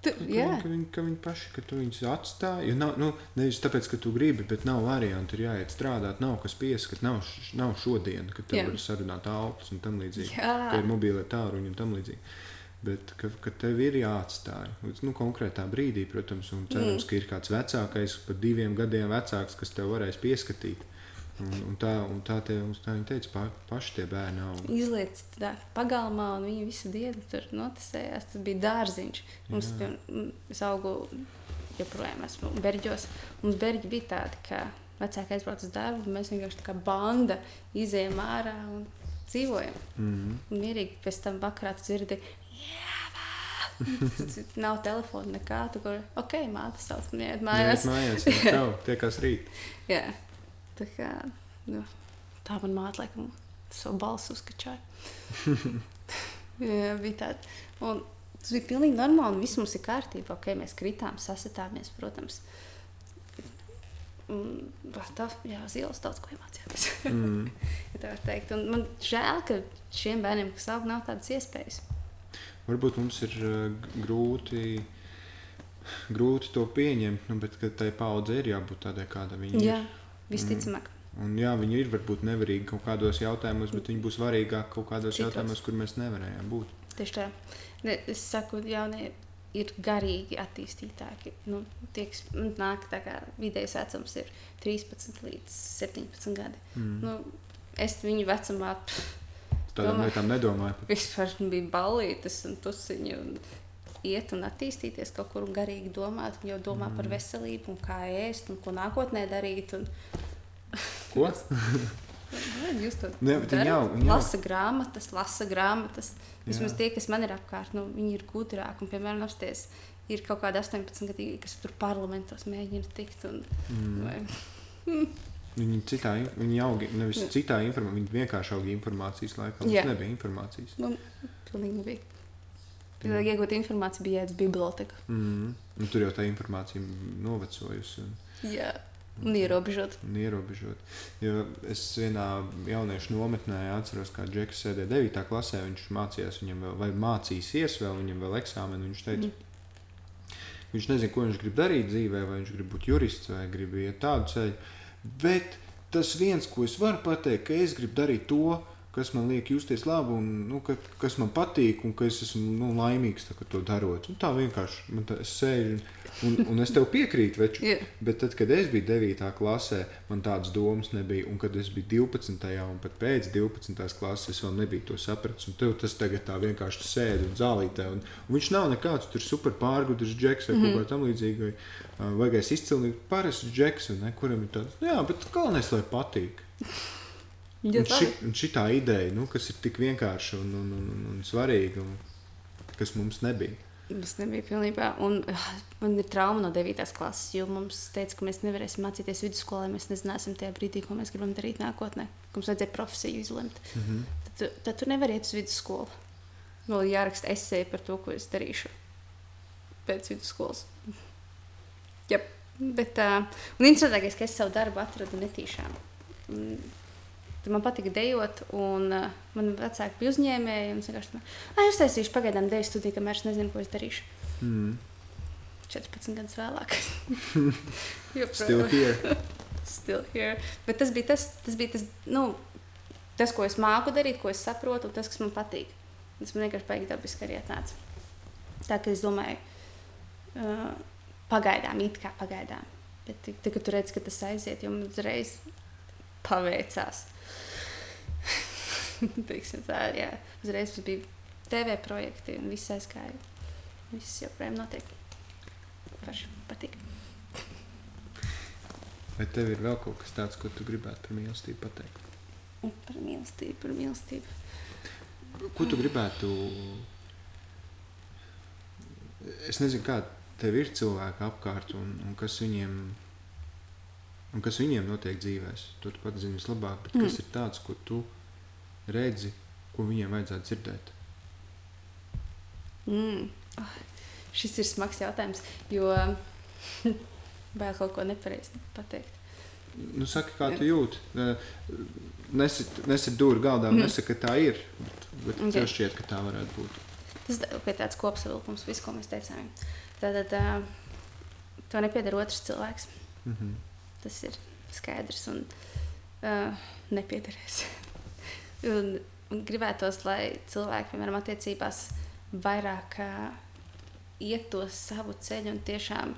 Tu, ka, viņi, ka, viņi, ka viņi paši, ka tu viņus atstāji. Nav, nu, nevis tāpēc, ka tu gribi, bet nav variantu, ir jāiet strādāt, nav kas pieskat, nav, nav šodien, kad tev var sarunāt autus un tam līdzīgi. Jā. Ka ir mobīlē tāruņi un tam līdzīgi. Bet ka, ka tev ir jāatstāj nu, konkrētā brīdī, protams, un cerams, mm. ka ir kāds vecākais, pat diviem gadiem vecāks, kas tev varēs pieskatīt. Un, un tā, un tā, te, tā viņa teica, pa, paši tie bērni nav. Izlietas tā pagalmā, un viņi visu dienu tur notisējās. Tas bija dārziņš. Mums, pie, es augu, joprojām esmu berģos. Mums berģi bija tādi, ka vecāki aizbrauc uz darbu, un mēs vienkārši tā kā banda izējām ārā un dzīvojam. Mm -hmm. Un mierīgi pēc tam vakarā dzirdi. Nav telefona nekā. Tur, ok, māte sauc, man jāiet mājās. Jā, mājās, jau tiekās rīt. Jā. Tā, kā, nu, tā man māte laikam savu balsu uzkačāja. Jā, bija tāda. Un tas bija pilnīgi normāli. Viss mums ir kārtībā. Okay, mēs kritām, sasitāmies, protams. Tā jā, uz ielas daudz ko iemācījāmies. mm. ja man žēl, ka šiem bērniem, kas aug, nav tādas iespējas. Varbūt mums ir uh, grūti, grūti to pieņemt, nu, bet tai paudzei ir jābūt tādai, kāda viņa jā. ir. Visticamāk. Un, un, jā, viņi ir varbūt nevarīgi kaut kādos jautājumos, bet viņi būs svarīgāki kaut kādos Citos. jautājumos, kur mēs nevarējām būt. Tieši tā. Ne, es saku, jaunie ir garīgi attīstītāki. Nu, tie, kas nāk, tā kā vidējais vecums ir 13 līdz 17 gadi. Mm. Nu, es viņu vecumā. Tādām lietām nedomāju. Vispār bija ballītes un tusiņi. Un iet un attīstīties kaut kur un garīgi domāt. Jau domā mm. par veselību, un kā ēst, un ko nākotnē darīt. Un... Ko? Jūs to darāt? Lasa grāmatas, lasa grāmatas. Vismaz tie, kas man ir apkārt, nu, viņi ir gudrāki. Un, piemēram, apsties, ir kaut kādi 18 gadi, kas tur parlamentos mēģina tikt. Un, mm. vai... Viņi citā, viņi auga nevis citā informācijā, viņi vienkārši auga informācijas laikā. Mums nebija informācijas. Nu, pilnīgi nebija. Lai iegūtu informāciju, bija jāiet uz biblioteka. Mm. Nu, tur jau tā informācija novecojusi. Un... Jā. Un ierobežot. Un ierobežot. Jo es vienā jauniešu nometnē atceros, kā Džeks sēdēja 9. klasē. Viņš mācījās, viņam vēl, vai mācīsies, vēl viņam vēl eksāmenu. Viņš teica, mm. viņš nezina, ko viņš grib darīt dzīvē, vai viņš grib būt jurists vai grib iet tādu ceļu. Bet tas viens, ko es varu pateikt, ka es gribu darīt to, kas man liek justies labi, un nu, ka, kas man patīk, un ka es esmu nu, laimīgs tā, to darot. Un tā vienkārši man tā, es sēžu, un, un es tev piekrītu, veču, yeah. bet tad, kad es biju 9. klasē, man tādas domas nebija, un kad es biju 12. un pat pēc 12. klases, es vēl nebiju to sapratis. Un tev tas tagad tā vienkārši sēdi un zālītē, un, un viņš nav nekāds tur super pārgudrs džeks vai mm -hmm. kaut kā tam līdzīga. Vai, vai es izcilīgi parasts džeks, ne, kuram ir tāds, jā, bet galvenais, lai patīk. Un, ši, un šitā ideja, nu, kas ir tik vienkārša un, un, un, un svarīga, un kas mums nebija. Tas nebija pilnībā. Un, uh, man ir trauma no 9. klases, jo mums teica, ka mēs nevarēsim mācīties vidusskolā, ja mēs nezināsim tajā brīdī, ko mēs gribam darīt nākotnē. Mums vajadzēja profesiju izlemt. Mm -hmm. tad, tad tu nevari iet uz vidusskolu. Vēl jāraksta esēja par to, ko es darīšu pēc vidusskolas. Jā, bet uh, un interesantākais, ka es savu darbu atradu netīšām. Mm, Tad man patika dejot, un uh, man vecāki bija uzņēmēji. Es vienkārši tādu ah, uztaisīšu pagaidām deju studiju, kamēr es nezinu, ko es darīšu. Mm. 14 gadus vēlāk. Still here. Still here. Bet tas bija tas, tas, bija tas, nu, tas, ko es māku darīt, ko es saprotu, un tas, kas man patīk. Tas man vienkārši baigi dabiski arī atnāca. Tā kā es domāju, uh, pagaidām, it kā pagaidām. Bet tad, kad tu redz, ka tas aiziet, jau man uzreiz paveicās. Tā, jā. Uzreiz mums bija TV projekti un viss aizgāja. Viss joprojām notiek. Paši patīk. Vai tev ir vēl kaut kas tāds, ko tu gribētu par mīlestību pateikt? Par mīlestību, par mīlestību. Ko tu gribētu? Es nezinu, kā tev ir cilvēki apkārt un, un kas viņiem. Un kas viņiem notiek dzīvē, to tu pats zini vislabāk. Bet kas Mm. ir tāds, ko tu redzi, ko viņiem vajadzētu dzirdēt? Mm. Oh, šis ir smags jautājums, jo bail kaut ko nepareizi pateikt. Nu, saki, kā tu jūti. Nesit, nesit dūri galdā, mm. nesaki, ka tā ir. Bet, bet Ok. okay. tev šķiet, ka tā varētu būt. Tas ir tāds kopsavilkums, viss, ko mēs teicām. Tātad to nepiedara otrs cilvēks. Mm -hmm. Tas ir skaidrs un uh, nepiederēs. un, un gribētos, lai cilvēki, piemēram, attiecībās vairāk uh, iet to savu ceļu un tiešām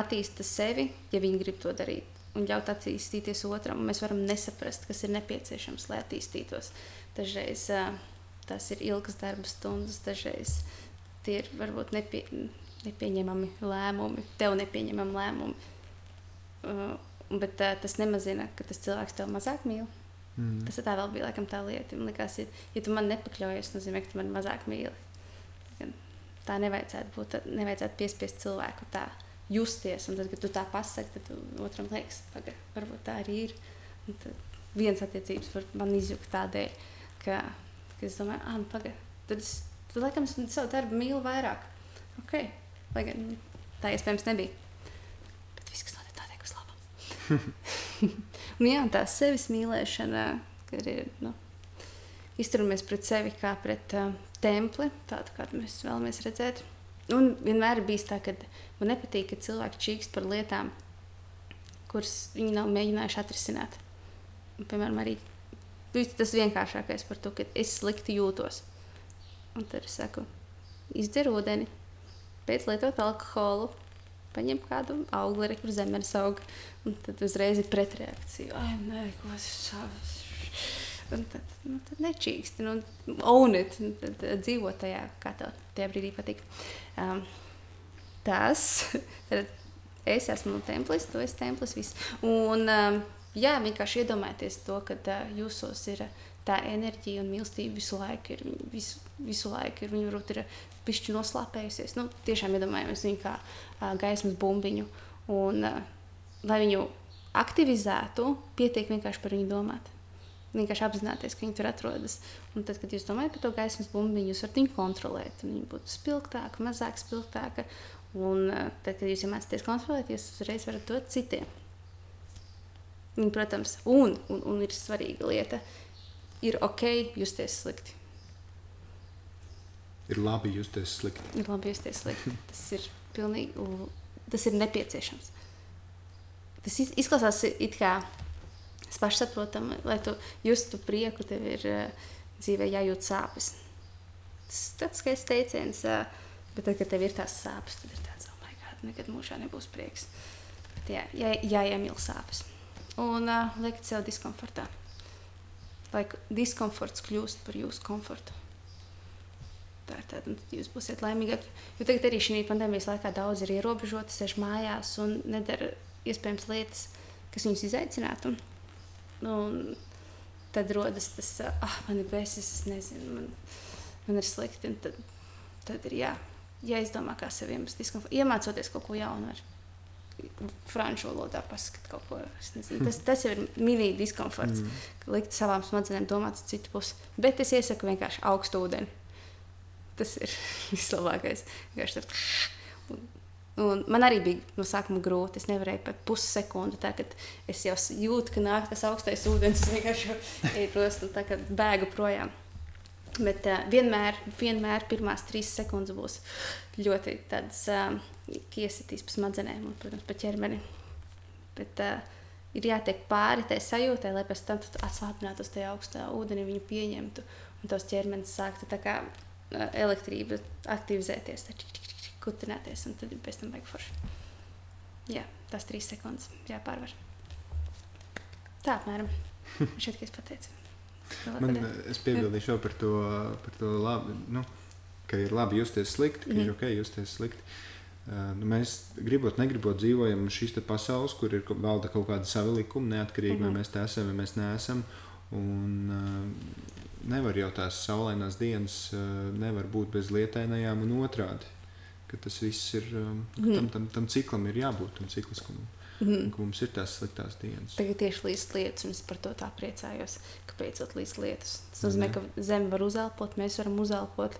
attīsta sevi, ja viņi grib to darīt. Un ļaut attīstīties otram, mēs varam nesaprast, kas ir nepieciešams, lai attīstītos. Dažreiz uh, tas ir ilgas darba stundas, dažreiz tie ir varbūt nepie, nepieņemami lēmumi, tev nepieņemami lēmumi. Uh, bet uh, tas nemazina, ka tas cilvēks tev mazāk mīl. Mm. Tas tā vēl bija laikam, tā lieta. Man liekas, ja, ja tu man nepakļaujies, tas nozīmē, ka tu man mazāk mīli. Tā nevajadzētu būt. tā Nevajadzētu piespiest cilvēku tā justies. Un tad, kad tu tā pasaki, tad otram liekas, ka varbūt tā arī ir. Un tad viens attiecības var man izjukt tādēļ, ka, ka es domāju, ah, nu, pagaidi. Tad es, tad, laikam, es savu darbu mīlu vairāk. Ok, lai gan tā iespējams nebija. Bet viss, kas notiek, notiek uz labu. Un jā, tā sevis mīlēšana, kad ir nu, izturamies pret sevi kā pret uh, templi, tādu kādu mēs vēlamies redzēt. Un vienmēr ir bijis tā, ka man nepatīk, ka cilvēki čīkst par lietām, kuras viņi nav mēģinājuši atrisināt. Un, piemēram, arī tas vienkāršākais par to, ka es slikti jūtos. Un tad es saku, izdzer ūdeni, pēc lietot alkoholu, paņem kādu augli, kur zemes aug. Un tad uzreiz ir pretreakcija. Ai, nē, ko es savs. Un tad, nu, tad nečīksti, nu, own it, un tad uh, dzīvo tajā, kā tev tajā brīdī patīk. Um, tas, tad es esmu templis, tu esi templis, viss. Un, um, jā, vienkārši iedomājieties to, ka uh, jūsos ir tā enerģija un mīlestība visu laiku ir, visu, visu laiku ir, viņi varbūt ir pišķi noslāpējusies. Nu, tiešām iedomājamies viņu kā uh, gaismas bumbiņu. Un, uh, lai viņu aktivizētu, pietiek vienkārši par viņu domāt. Vienkārši apzināties, ka viņi tur atrodas. Un tad, kad jūs domājat par to gaismas bumbiņu, jūs varat viņu kontrolēt. Viņa būtu spilgtāka, mazāk spilgtāka. Un uh, tad, kad jūs mācāties kontrolēt, jūs uzreiz varat dot citiem. Un, protams, un, un, un ir svarīga lieta, ir ok justies slikti. Ir labi justies slikti. Ir labi justies slikti. Tas ir pilnīgi, tas ir nepieciešams. Tas iz- izklausās it kā pašsaprotami, lai tu justu prieku, tev ir uh, dzīvē jājūt sāpes. Tas ir tāds skaists teiciens, uh, bet tad, kad tev ir tās sāpes, tad ir tāds, oh, God, nekad mūžā nebūs prieks. Bet jā, jā, jāiemīl sāpes. Un uh, liekat sev diskomfortā. Lai diskomforts kļūst par jūsu komfortu. Tāda, un tad jūs būsiet laimīgāki. Jo tagad arī šī pandēmijas laikā daudz ir ierobežoti, sēž mājās un nedara iespējams lietas, kas viņus izaicinātu. Un tad rodas tas, ah, man ir bēsis, es nezinu, man, man ir slikti. un Tad, tad ir jā, jāizdomā, kā sevi iemest. Iemācoties kaut ko jaunu. Ar franču valodā pasakot kaut ko. Tas, tas jau ir mini diskomforts. Mm. Likt savām smadzenēm domāt uz citu pusi. Bet es iesaku vienkārši augstu ūdeni. Tas ir vislabākais. Un, un man arī bija no sākuma grūti. Es nevarēju pat pussekundi, tā, es jau jūtu, ka nāk tas augstais ūdens. Es vienkārši un tā bēgu projām. Bet uh, vienmēr, vienmēr pirmās trīs sekundes būs ļoti tādas uh, iesitīs pa smadzenēm un, protams, pa ķermeni. Bet uh, ir jātiek pāri tai sajūtai, lai pēc tam atslābinātos tajā augstā ūdenī, viņu pieņemtu un tos ķermenis sāktu elektrība aktivizēties, tā čik, kutināties un tad pēc tam vajag forši. Jā, tās trīs sekundes jāpārvar. Tā apmēram. Šeit, ka es pateicu. Man, es piebildīšu par to, par to labi, nu, ka ir labi justies slikti, ka mm ir mhm. ok justies slikti. Uh, nu, mēs gribot, negribot dzīvojam šīs pasaules, kur ir valda kaut kāda sava likuma, neatkarīgi mm -hmm. vai mhm. mēs te esam vai mēs neesam. Un, uh, nevar jau tās saulainās dienas, uh, nevar būt bez lietainajām un otrādi. Tas viss ir, um, mm. tam, tam, tam ciklam ir jābūt, tam cikliskumam. Mm. Mums ir tās sliktās dienas. Tagad tieši līdz lietas, un es par to tā priecājos, ka beidzot līdz lietas. Tas nozīmē, ka zeme var uzelpot, mēs varam uzelpot,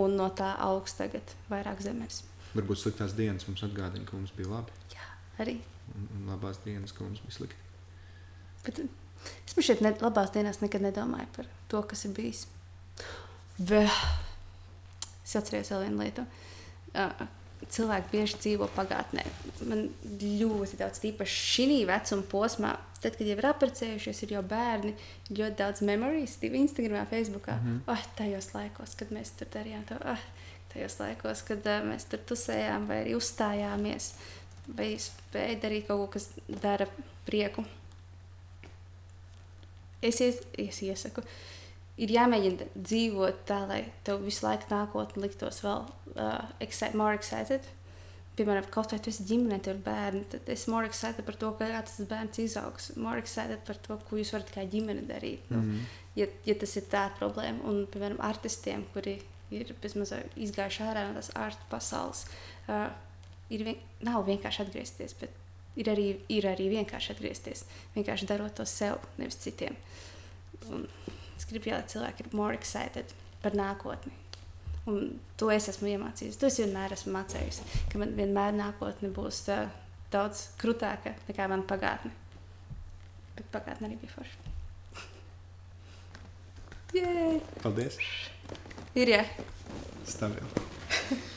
un no tā augs tagad vairāk zemes. Varbūt sliktās dienas mums atgādina, ka mums bija labi. Jā, arī. Un, un labās dienas, ka mums bija slikti. Bet es šeit ne, labās dienās nekad nedomāju par to, kas ir bijis. Vēl. Es atceros vēl vienu lietu. Cilvēki bieži dzīvo pagātnē. Man ļoti daudz, īpaši šī vecuma posmā, tad, kad jau ir apprecējušies, ir jau bērni, ļoti daudz memorijas, divi Instagram, Facebook. Mm -hmm. oh, tajos laikos, kad mēs tur darījām to, oh, tajos laikos, kad uh, mēs tur tusējām vai arī uzstājāmies, vai spēja darīt kaut ko, kas dara prieku. Es, ies, es iesaku. Ir jāmēģina dzīvot tā, lai tev visu laiku nākotnē liktos vēl uh, excited, more excited. Piemēram, kaut vai tu esi ģimenē, tev ir bērni, tad es more excited par to, kā tas bērns izaugs. More excited par to, ko jūs varat kā ģimene darīt. Mm -hmm. ja, ja tas ir tā problēma, un, piemēram, artistiem, kuri ir izgājuši ārā no tās ārstu pasaules, uh, ir vien, nav vienkārši atgriezties, bet ir arī, ir arī vienkārši atgriezties. Vienkārši darot to sev, nevis citiem. Un es gribu, lai cilvēki ir more excited par nākotni. Un to es esmu iemācījies. To es vienmēr esmu mācījusi, ka man vienmēr nākotne būs uh, daudz krūtāka nekā mana pagātne. Bet pagātne arī bija forša. Paldies! Ir jā. Stabili.